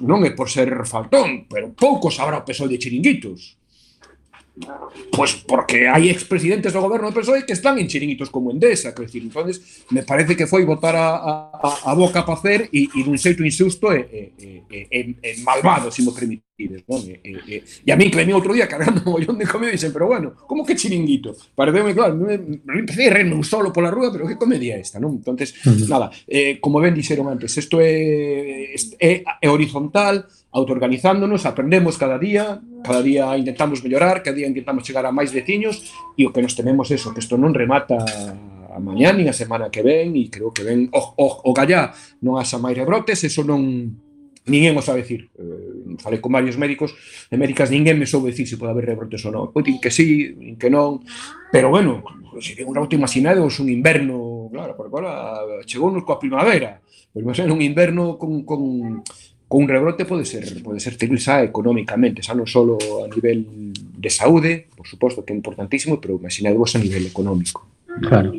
non é por ser faltón, pero pouco sabrá o peso de chiringuitos Pues porque hay expresidentes del gobierno de PSOE que están en chiringuitos como Endesa, que decir, entonces me parece que foi votar a, a, a boca para hacer e, e dun xeito insusto e, e, e, e, e malvado, se si me permite. Non? E, e, e, e a mí que vení outro día cargando un mollón de comida e dixen, pero bueno, como que chiringuito? Pareceu claro, me, me empecé a reírme un solo pola rúa, pero que comedia esta, non? Entonces, uh -huh. nada, eh, como ben dixeron antes, isto é, é, é horizontal, autoorganizándonos, aprendemos cada día, cada día intentamos mellorar, cada día intentamos chegar a máis veciños e o que nos tememos eso, que isto non remata a mañá nin a semana que ven e creo que ven o, o, o gallá non asa máis rebrotes, eso non ninguén o sabe decir. Eh, falei con varios médicos, e médicas ninguén me soube dicir se pode haber rebrotes ou non. Pois din que sí, din que non, pero bueno, sería un rebrote imaginado un inverno, claro, porque agora chegounos coa primavera, pois imagina un inverno con, con, con un rebrote pode ser pode ser terrible xa económicamente, xa non solo a nivel de saúde, por suposto que é importantísimo, pero imaginadvos a nivel económico. Claro.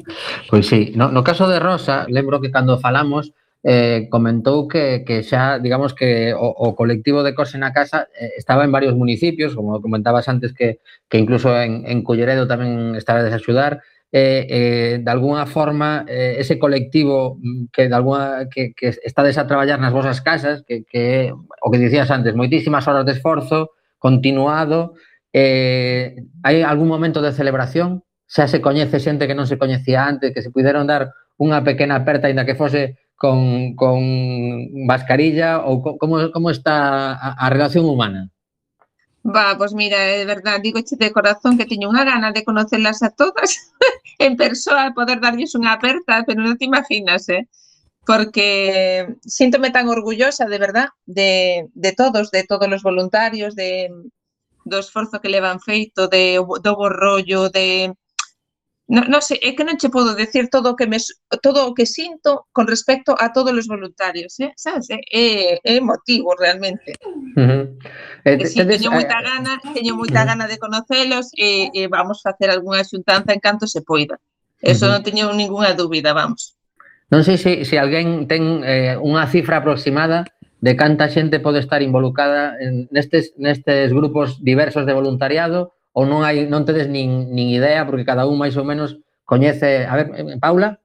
Pois sí, no, no caso de Rosa, lembro que cando falamos eh, comentou que, que xa, digamos que o, o colectivo de Cose na Casa eh, estaba en varios municipios, como comentabas antes que, que incluso en, en Culleredo tamén estaba a desayudar, eh, eh, de alguna forma eh, ese colectivo mm, que de alguna que, que estades a traballar nas vosas casas, que, que o que dicías antes, moitísimas horas de esforzo continuado, eh, hai algún momento de celebración? Xa se coñece xente que non se coñecía antes, que se puderon dar unha pequena aperta, ainda que fose con, con mascarilla ou co, como, como está a, a relación humana? Va, pois pues mira, eh, é verdad, digo che de corazón que teño unha gana de conocerlas a todas en persoa, poder darlles unha aperta, pero non te imaginas, eh? Porque síntome tan orgullosa, de verdad, de, de todos, de todos os voluntarios, de, do esforzo que levan feito, de, do bo rollo, de, non no sei, é que non che podo decir todo o que me todo o que sinto con respecto a todos os voluntarios, eh? Sabes? É, é emotivo realmente. Uh -huh. eh, sí, teño moita eh, gana, teño moita uh -huh. gana de conocelos e, eh, e eh, vamos facer algunha xuntanza en canto se poida. Eso uh -huh. non teño ningunha dúbida, vamos. Non sei se, se alguén ten eh, unha cifra aproximada de canta xente pode estar involucrada en nestes, nestes grupos diversos de voluntariado ou non hai non tedes nin, nin idea porque cada un máis ou menos coñece, a ver, eh, Paula?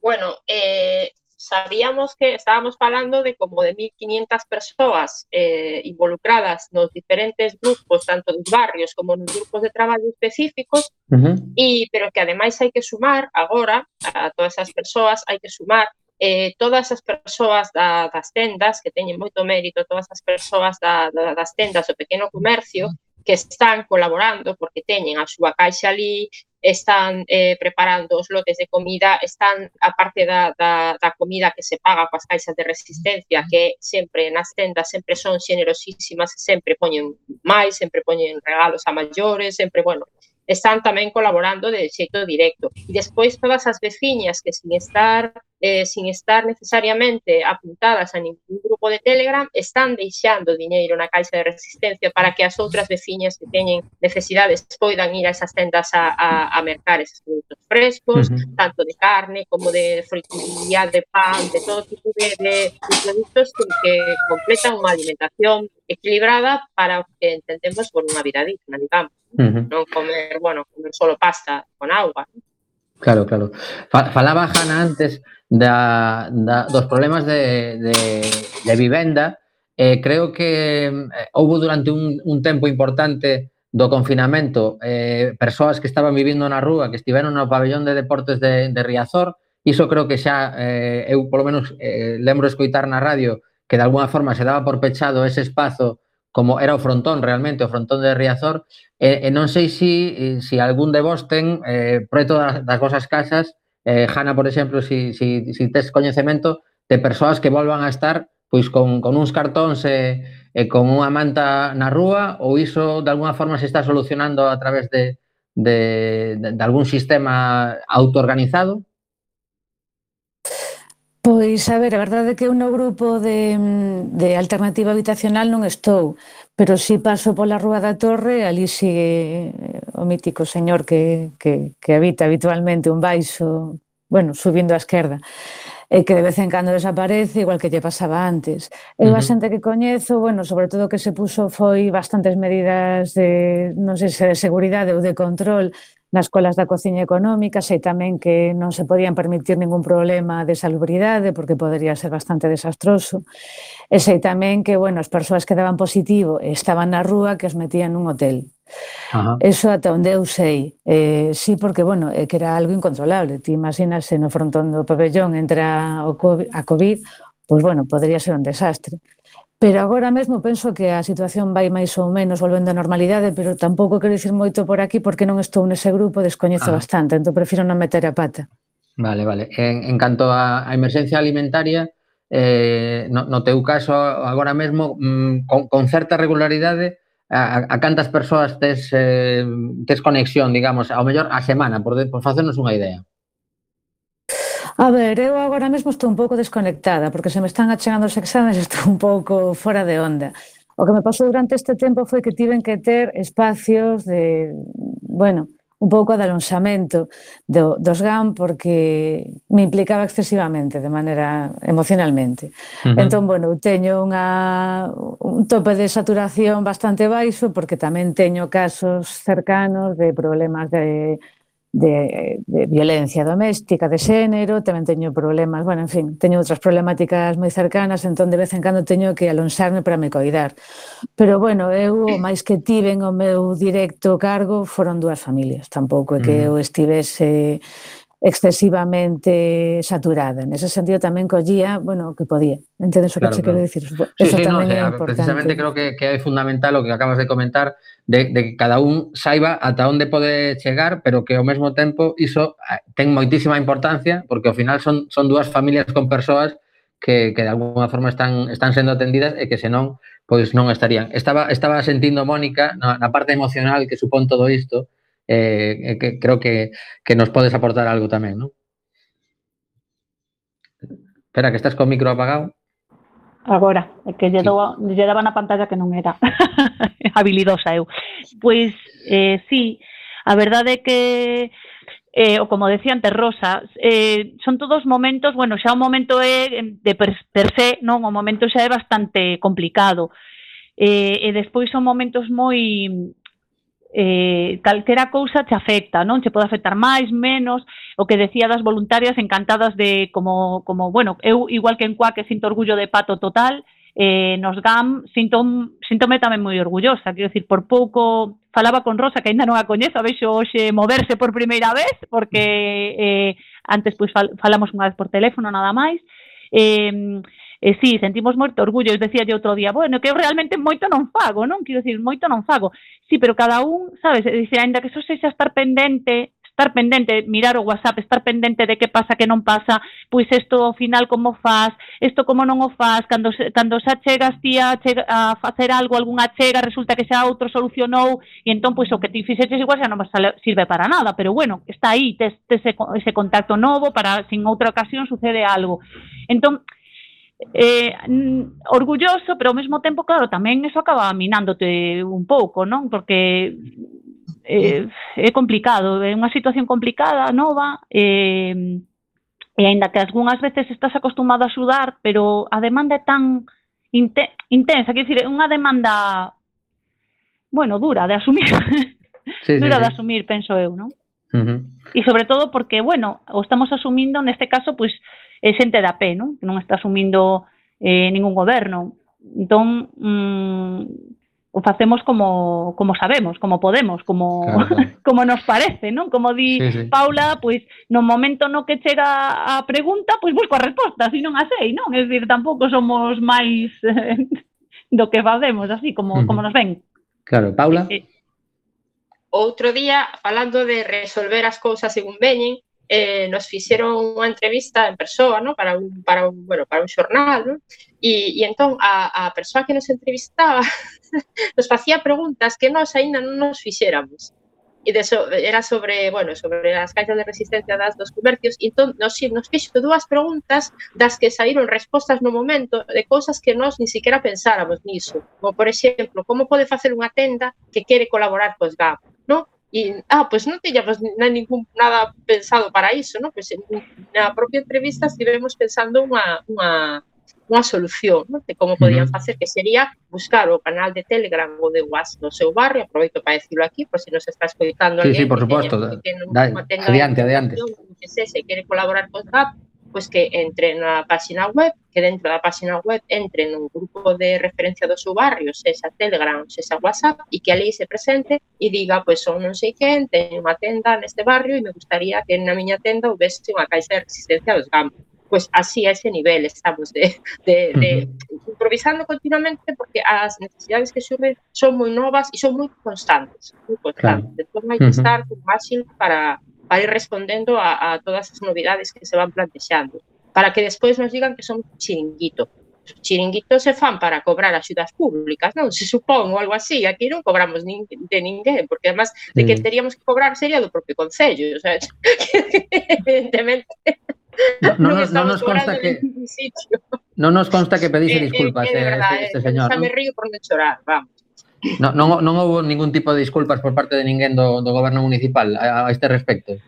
Bueno, eh, sabíamos que estábamos falando de como de 1.500 persoas eh, involucradas nos diferentes grupos, tanto dos barrios como nos grupos de traballo específicos, uh -huh. e, pero que ademais hai que sumar agora a todas esas persoas, hai que sumar eh, todas as persoas da, das tendas, que teñen moito mérito, todas as persoas da, da, das tendas, o pequeno comercio, que están colaborando porque teñen a súa caixa ali, están eh, preparando os lotes de comida, están, aparte da, da, da comida que se paga coas caixas de resistencia, que sempre nas tendas sempre son xenerosísimas, sempre poñen máis, sempre poñen regalos a maiores, sempre, bueno, están tamén colaborando de xeito directo. E despois todas as veciñas que sin estar eh, sin estar necesariamente apuntadas a ningún grupo de Telegram, están deixando diñeiro na caixa de resistencia para que as outras veciñas que teñen necesidades poidan ir a esas tendas a, a, a mercar esos produtos frescos, uh -huh. tanto de carne como de frituría, de pan, de todo tipo de, de, de produtos que completan unha alimentación equilibrada para o que entendemos por unha vida digna, digamos. Uh -huh. Non comer, bueno, comer solo pasta con agua. Claro, claro. Falaba Hanna antes da, da, dos problemas de, de, de vivenda. Eh, creo que eh, houve durante un, un tempo importante do confinamento eh, persoas que estaban vivindo na rúa, que estiveron no pabellón de deportes de, de Riazor. Iso creo que xa, eh, eu polo menos eh, lembro escoitar na radio que de alguna forma se daba por pechado ese espazo como era o frontón realmente, o frontón de Riazor, e, e non sei se si, eh, si algún de vos ten eh, preto das, das vosas casas eh, Hanna, por exemplo, si, si, si tes coñecemento de persoas que volvan a estar pois con, con uns cartóns e, e con unha manta na rúa ou iso de alguna forma se está solucionando a través de, de, de, de algún sistema autoorganizado? Pois, a ver, a verdade é que eu no grupo de, de alternativa habitacional non estou, pero si paso pola Rúa da Torre, ali sigue eh, o mítico señor que, que, que habita habitualmente un baixo, bueno, subindo á esquerda, e que de vez en cando desaparece, igual que lle pasaba antes. Eu uh -huh. a xente que coñezo, bueno, sobre todo que se puso foi bastantes medidas de, non sei se de seguridade ou de control, nas colas da cociña económica, sei tamén que non se podían permitir ningún problema de salubridade porque podería ser bastante desastroso. E sei tamén que, bueno, as persoas que daban positivo estaban na rúa que os metían nun hotel. Ajá. Eso ata onde eu sei. Eh, sí, porque, bueno, é que era algo incontrolable. Ti imaginas se no frontón do pabellón entra o COVID, a COVID, pois, pues, bueno, podría ser un desastre. Pero agora mesmo penso que a situación vai máis ou menos volvendo a normalidade, pero tampouco quero dicir moito por aquí porque non estou nese grupo, descoñezo ah. bastante, entón prefiro non meter a pata. Vale, vale. En, en canto a, a emerxencia alimentaria, eh, no, no teu caso agora mesmo, mm, con, con certa regularidade, a, a cantas persoas tes, eh, tes conexión, digamos, ao mellor a semana, por, por facernos unha idea. A ver, eu agora mesmo estou un pouco desconectada, porque se me están achegando os exames estou un pouco fora de onda. O que me pasou durante este tempo foi que tiven que ter espacios de, bueno, un pouco de alonxamento do, dos GAM porque me implicaba excesivamente de maneira emocionalmente. Uh -huh. Entón, bueno, eu teño unha, un tope de saturación bastante baixo porque tamén teño casos cercanos de problemas de de, de violencia doméstica, de xénero, tamén teño problemas, bueno, en fin, teño outras problemáticas moi cercanas, entón de vez en cando teño que alonsarme para me coidar. Pero bueno, eu o máis que tiven o meu directo cargo foron dúas familias, tampouco é que mm. eu estivese excesivamente saturada. En ese sentido tamén collía, bueno, o que podía. Entendes o claro, que claro. quero dicir? Sí, Eso sí, tamén no, é importante. Precisamente creo que, que é fundamental o que acabas de comentar de, de que cada un saiba ata onde pode chegar, pero que ao mesmo tempo iso eh, ten moitísima importancia porque ao final son, son dúas familias con persoas que, que de alguna forma están, están sendo atendidas e que senón pois non estarían. Estaba, estaba sentindo Mónica na, na parte emocional que supón todo isto, Eh, eh, que creo que, que, nos podes aportar algo tamén, ¿no? Espera, que estás con micro apagado. Agora, é que lle, sí. dou, lle daba na pantalla que non era habilidosa eu. Pois, eh, sí, a verdade é que eh, o como decía antes Rosa, eh, son todos momentos, bueno, xa o momento é de per, per se, non, o momento xa é bastante complicado. Eh, e despois son momentos moi eh, calquera cousa te afecta, non? Che pode afectar máis, menos, o que decía das voluntarias encantadas de como, como bueno, eu igual que en Cuac sinto orgullo de pato total, eh, nos GAM sinto, sintome tamén moi orgullosa, quero dicir, por pouco falaba con Rosa, que ainda non a coñezo, a vexo hoxe moverse por primeira vez, porque eh, antes pois fal, falamos unha vez por teléfono nada máis, eh, E sí, sentimos moito orgullo, eu decía outro día, bueno, que eu realmente moito non fago, non? Quero dicir, moito non fago. Sí, pero cada un, sabes, eh, dice, ainda que só sexa estar pendente, estar pendente, mirar o WhatsApp, estar pendente de que pasa, que non pasa, pois isto ao final como faz, isto como non o faz, cando, cando xa chegas ti a, chega, a facer algo, algunha chega, resulta que xa outro solucionou, e entón pois o que ti fixeches igual xa non sirve para nada, pero bueno, está aí, tes, tes ese, ese contacto novo, para sin outra ocasión sucede algo. Entón, eh, orgulloso, pero ao mesmo tempo, claro, tamén eso acaba minándote un pouco, non? Porque eh, é complicado, é unha situación complicada, nova, eh, e aínda que algunhas veces estás acostumado a axudar, pero a demanda é tan intensa, quer dizer, é unha demanda bueno, dura de asumir. Sí, dura sí, de sí. asumir, penso eu, non? Uh -huh. E sobre todo porque, bueno, o estamos asumindo neste caso, pois, pues, é xente da pé, non? Que non está asumindo eh, ningún goberno. Entón, mm, o facemos como, como sabemos, como podemos, como, claro. como nos parece, non? Como di sí, sí. Paula, pois no momento no que chega a pregunta, pois busco a resposta, se non a sei, non? É dicir, tampouco somos máis eh, do que facemos, así como, uh -huh. como nos ven. Claro, Paula? Eh, eh, outro día, falando de resolver as cousas según veñen, eh, nos fixeron unha entrevista en persoa, ¿no? para, un, para, un, bueno, para un xornal, ¿no? e, e entón a, a persoa que nos entrevistaba nos facía preguntas que nós aínda non nos fixéramos. E de so, era sobre, bueno, sobre as caixas de resistencia das dos comercios, e entón nos, nos fixo dúas preguntas das que saíron respostas no momento de cousas que nós ni siquiera pensáramos niso. Como, por exemplo, como pode facer unha tenda que quere colaborar cos GAP? ¿No? E, ah, pois non teñamos na ningún nada pensado para iso, non? Pois na propia entrevista estivemos pensando unha, unha, unha solución non? de como podían facer, que sería buscar o canal de Telegram ou de WhatsApp no seu barrio, aproveito para decirlo aquí, por se nos está escoitando sí, sí, por suposto, que, que adiante, adiante. Que se, se quere colaborar con GAP, pois que entre na páxina web, que dentro da páxina web entre nun grupo de referencia do seu barrio, sexa Telegram, sexa WhatsApp, e que ali se presente e diga, pois son non sei quen, teño unha tenda neste barrio e me gustaría que na miña tenda houvese unha caixa de resistencia dos gambos pues así a ese nivel estamos de, de, de uh -huh. improvisando continuamente porque as necesidades que surgen son moi novas e son moi constantes, moi constantes. Claro. Entón hai que uh -huh. estar con máximo para para ir respondendo a, a todas as novidades que se van plantexando, para que despois nos digan que son chiringuito. Os chiringuitos se fan para cobrar axudas públicas, non? Se supón ou algo así, aquí non cobramos nin, de ninguén, porque además de que teríamos que cobrar sería do propio Concello, o sea, evidentemente no, no, no, nos consta que no nos consta que pedise disculpas eh, eh, verdad, este, este señor. Me río por non chorar, vamos. No, non, non houve ningún tipo de disculpas por parte de ninguén do, do goberno municipal a, a este respecto.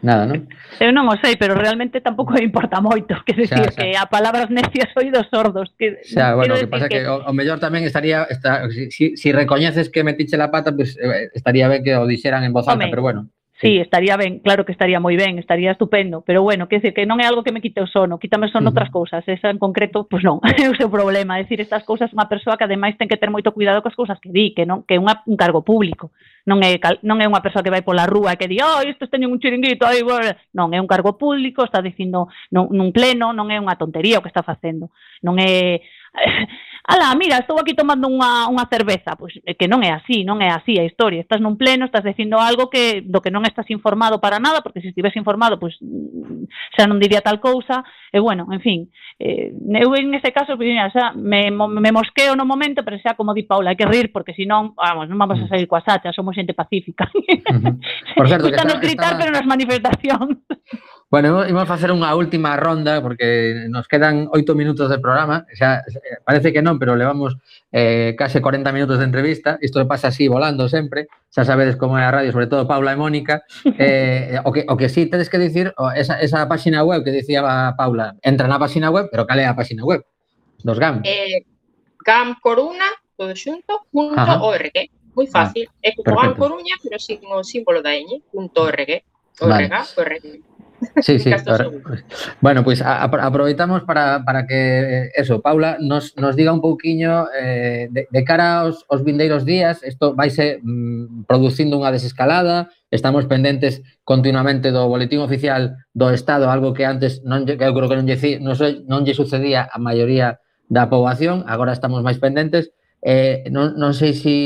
Nada, non? Eu non o sei, pero realmente tampouco importa moito, que decir, xa, xa. que a palabras necias oídos sordos. Que, xa, bueno, que pasa que, que o, o mellor tamén estaría, está, si, si recoñeces que metiche la pata, pues, eh, estaría ben que o dixeran en voz alta, Home, pero bueno. Sí, estaría ben, claro que estaría moi ben, estaría estupendo, pero bueno, que decir, que non é algo que me quite o sono, quítame o sono uh -huh. outras cousas, esa en concreto, pois pues non, é o seu problema, é dicir, estas cousas unha persoa que ademais ten que ter moito cuidado coas cousas que di, que non que é unha, un cargo público, non é non é unha persoa que vai pola rúa e que di, "Oh, estes teñen un chiringuito aí", non, é un cargo público, está dicindo non, nun pleno, non é unha tontería o que está facendo, non é ala, mira, estou aquí tomando unha, unha cerveza, pois que non é así, non é así a historia, estás nun pleno, estás dicindo algo que do que non estás informado para nada, porque se estivese informado, pois mm, xa non diría tal cousa, e bueno, en fin, eh, eu en ese caso, pois, mira, xa, me, me mosqueo no momento, pero xa como di Paula, hai que rir, porque senón, vamos, non vamos a mm. salir coas hachas, somos xente pacífica. Uh -huh. Por certo, que está, gritar, está... pero nas manifestacións. Bueno, imos facer unha última ronda porque nos quedan oito minutos de programa. Xa, eh, Parece que non, pero levamos eh, case 40 minutos de entrevista. Isto pasa así volando sempre. Xa sabedes como é a radio, sobre todo Paula e Mónica. Eh, o, que, o que sí tedes que dicir esa, esa página web que dicía Paula Entra na página web, pero cal é a página web? Dos GAM. Eh, GAM Coruna, todo xunto, punto Ajá. org. Moi fácil, ah, é como GAM Coruña, pero sin o símbolo da ñ, punto org. Org, vale. org. Sí, sí. Ahora, bueno, pois pues, a, aproveitamos para, para que eso, Paula nos, nos diga un pouquiño eh, de, de cara aos, aos vindeiros días, isto vaise mm, producindo unha desescalada, estamos pendentes continuamente do boletín oficial do Estado, algo que antes non que eu creo que non lle, non, non lle sucedía a maioría da poboación, agora estamos máis pendentes. Eh, non, non sei se si,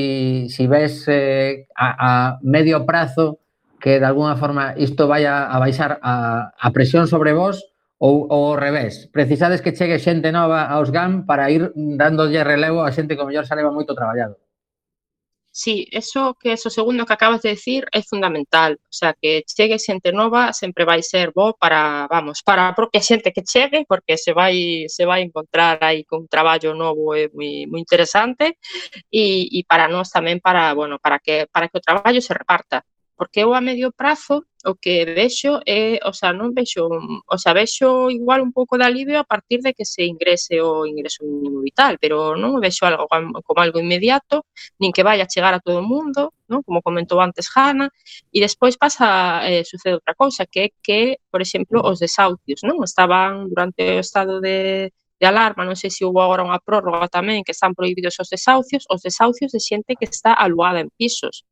si ves eh, a, a medio prazo que de alguna forma isto vai a, baixar a, presión sobre vos ou, ou ao revés? Precisades que chegue xente nova aos GAM para ir dándolle relevo a xente que o mellor xa leva moito traballado. Sí, eso que eso segundo que acabas de decir é fundamental, o sea, que chegue xente nova sempre vai ser bo para, vamos, para a propia xente que chegue, porque se vai se vai encontrar aí con un traballo novo e moi interesante e, e para nós tamén para, bueno, para que para que o traballo se reparta porque eu a medio prazo o que vexo é, o sea, non vexo, o sea, vexo igual un pouco de alivio a partir de que se ingrese o ingreso mínimo vital, pero non vexo algo como algo inmediato, nin que vaya a chegar a todo o mundo, non? como comentou antes Hanna, e despois pasa, eh, sucede outra cousa, que é que, por exemplo, os desahucios, non? Estaban durante o estado de, de alarma, non sei se houve agora unha prórroga tamén que están prohibidos os desahucios, os desahucios de xente que está aluada en pisos.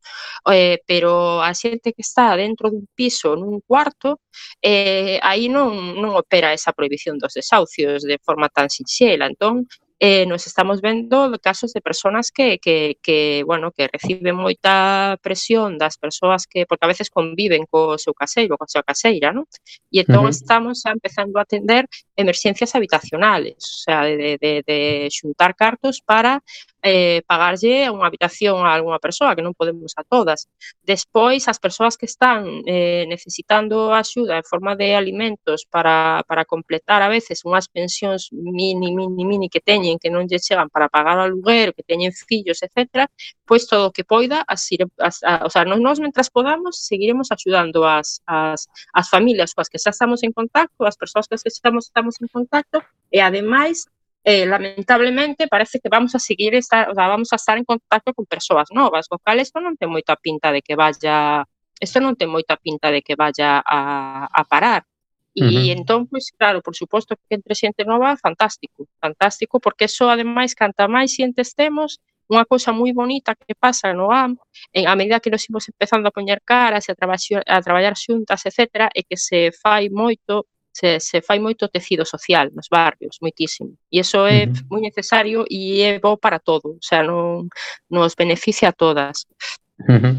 Eh, pero a xente que está dentro dun piso, nun cuarto, eh, aí non, non opera esa prohibición dos desahucios de forma tan sinxela. Entón, eh, nos estamos vendo casos de personas que, que, que, bueno, que reciben moita presión das persoas que, porque a veces conviven co seu caseiro, coa súa caseira, non? E entón uh -huh. estamos empezando a atender emerxencias habitacionales, o sea, de, de, de xuntar cartos para eh, pagarlle unha habitación a algunha persoa, que non podemos a todas. Despois, as persoas que están eh, necesitando axuda en forma de alimentos para, para completar a veces unhas pensións mini, mini, mini que teñen, que non lle chegan para pagar o aluguer, que teñen fillos, etc., pois todo o que poida, as, as, a, o sea, nos, nos mentras podamos, seguiremos axudando as, as, as familias coas que xa estamos en contacto, as persoas coas que xa estamos, estamos en contacto, e ademais eh, lamentablemente parece que vamos a seguir estar, o sea, vamos a estar en contacto con persoas novas, co cal isto non ten moita pinta de que vaya, isto non ten moita pinta de que vaya a, a parar. E uh -huh. entón, pois claro, por suposto que entre xente nova, fantástico, fantástico, porque eso ademais canta máis xentes temos, unha cousa moi bonita que pasa no AM, en a medida que nos imos empezando a poñer caras e a, traballar, a traballar xuntas, etc., é que se fai moito se, se fai moito tecido social nos barrios, moitísimo. E iso é uh -huh. moi necesario e é bo para todo, o sea, non nos beneficia a todas. Uh -huh.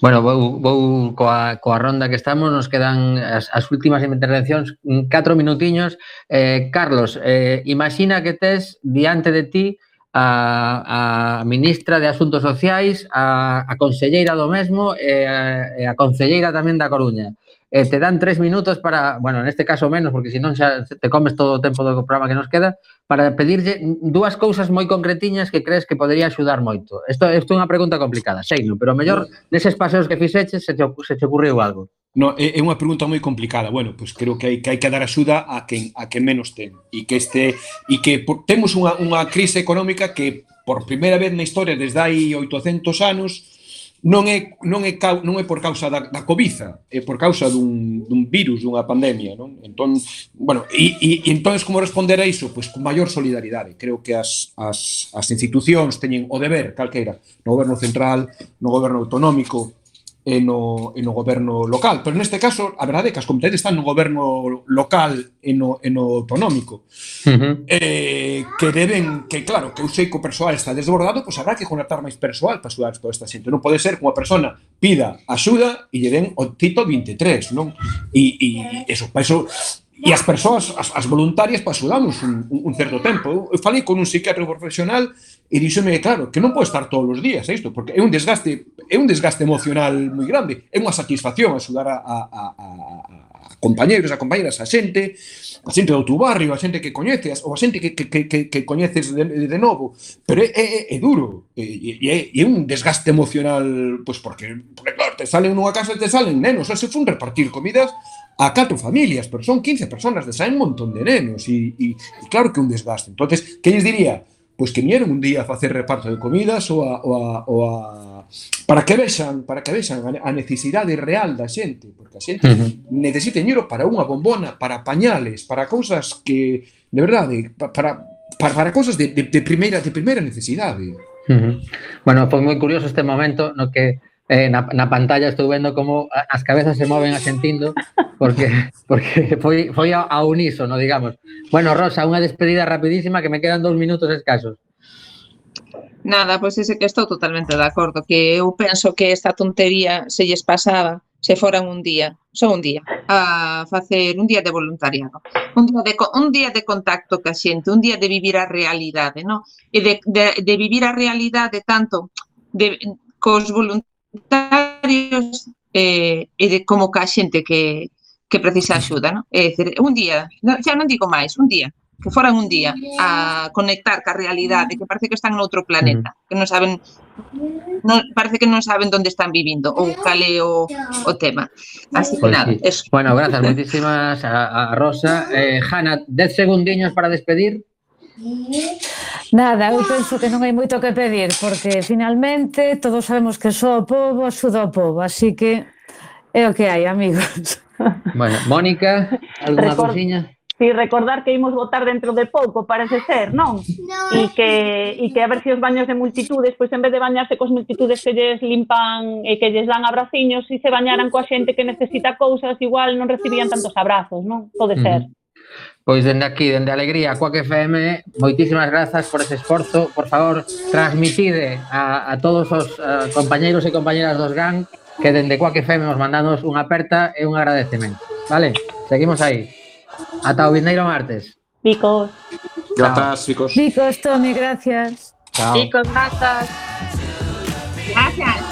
Bueno, vou, vou coa, coa ronda que estamos, nos quedan as, as últimas intervencións, mm, catro minutiños. Eh, Carlos, eh, imagina que tes diante de ti a, a ministra de Asuntos Sociais, a, a conselleira do mesmo e a, e a conselleira tamén da Coruña eh, te dan tres minutos para, bueno, en este caso menos, porque senón xa te comes todo o tempo do programa que nos queda, para pedirlle dúas cousas moi concretiñas que crees que podería axudar moito. Isto, isto é unha pregunta complicada, xeino, pero mellor neses paseos que fixeches se te, se te ocurriu algo. No, é, é unha pregunta moi complicada. Bueno, pois pues creo que hai que hai que dar axuda a quen a quen menos ten e que este e que por, temos unha unha crise económica que por primeira vez na historia desde hai 800 anos non é, non é, non é por causa da, da cobiza, é por causa dun, dun virus, dunha pandemia. Non? Entón, bueno, e, e, e entón, como responder a iso? Pois con maior solidaridade. Creo que as, as, as institucións teñen o deber, calqueira, no goberno central, no goberno autonómico, e no, e no goberno local. Pero neste caso, a verdade é que as competencias están no goberno local e no, e no autonómico. Uh -huh. eh, que deben, que claro, que eu sei que o persoal está desbordado, pois habrá que contratar máis persoal para axudar toda esta xente. Non pode ser que unha persona pida axuda e lle den o tito 23, non? E, e eso, para eso E as persoas, as, as voluntarias, pois, pasudamos un, un certo tempo. Eu, eu falei con un psiquiatra profesional e díxome, claro, que non pode estar todos os días isto, porque é un desgaste é un desgaste emocional moi grande, é unha satisfacción axudar a, a, a, a, a compañeiros, a compañeras, a xente, a xente do teu barrio, a xente que coñeces, ou a xente que, que, que, que coñeces de, de novo, pero é, é, é duro, e é, é, é un desgaste emocional, pois porque, porque claro, te salen nunha casa e te salen nenos, se fun repartir comidas, a catro familias, pero son 15 personas, desaen un montón de nenos e, e, e claro que un desgaste. entonces que lles diría? Pois que vieron un día a facer reparto de comidas ou a, ou a, ou a para que vexan, para que vexan a, a necesidade real da xente, porque a xente uh -huh. necesita dinheiro para unha bombona, para pañales, para cousas que de verdade, para para, para cousas de, de, de primeira de primeira necesidade. Uh -huh. Bueno, foi moi curioso este momento no que eh, na, na pantalla estou vendo como as cabezas se moven asentindo porque porque foi, foi a, a unísono, digamos. Bueno, Rosa, unha despedida rapidísima que me quedan dous minutos escasos. Nada, pois ese que estou totalmente de acordo, que eu penso que esta tontería se lles pasaba se foran un día, só un día, a facer un día de voluntariado, un día de, un día de contacto ca xente, un día de vivir a realidade, non? E de, de, de vivir a realidade tanto de, cos voluntarios voluntarios eh, e de como que a xente que, que precisa axuda, non? É dicir, un día, xa non digo máis, un día, que foran un día a conectar ca realidade, que parece que están noutro planeta, que non saben non, parece que non saben onde están vivindo ou cal é o, o tema. Así que pues nada, sí. eso. Bueno, grazas moitísimas a, a Rosa. Eh, Hanna, 10 segundiños para despedir. Nada, eu ah. penso que non hai moito que pedir, porque finalmente todos sabemos que só o povo axuda o povo, así que é o que hai, amigos. Bueno, Mónica, alguna Record... cousiña? Si sí, recordar que imos votar dentro de pouco, parece ser, non? No. E que, e que a ver se si os baños de multitudes, pois en vez de bañarse cos multitudes que lles limpan e que lles dan abraciños, se si se bañaran coa xente que necesita cousas, igual non recibían tantos abrazos, non? Pode ser. Mm -hmm. Pois dende aquí, dende Alegría, Coac FM, moitísimas grazas por ese esforzo. Por favor, transmitide a, a todos os uh, compañeiros e compañeras dos GAN que dende Coac FM nos mandamos unha aperta e un agradecemento. Vale? Seguimos aí. Ata o vindeiro martes. Picos. Grazas, Picos. Picos, Tommy, gracias. Chao. Chicos, gracias. Gracias.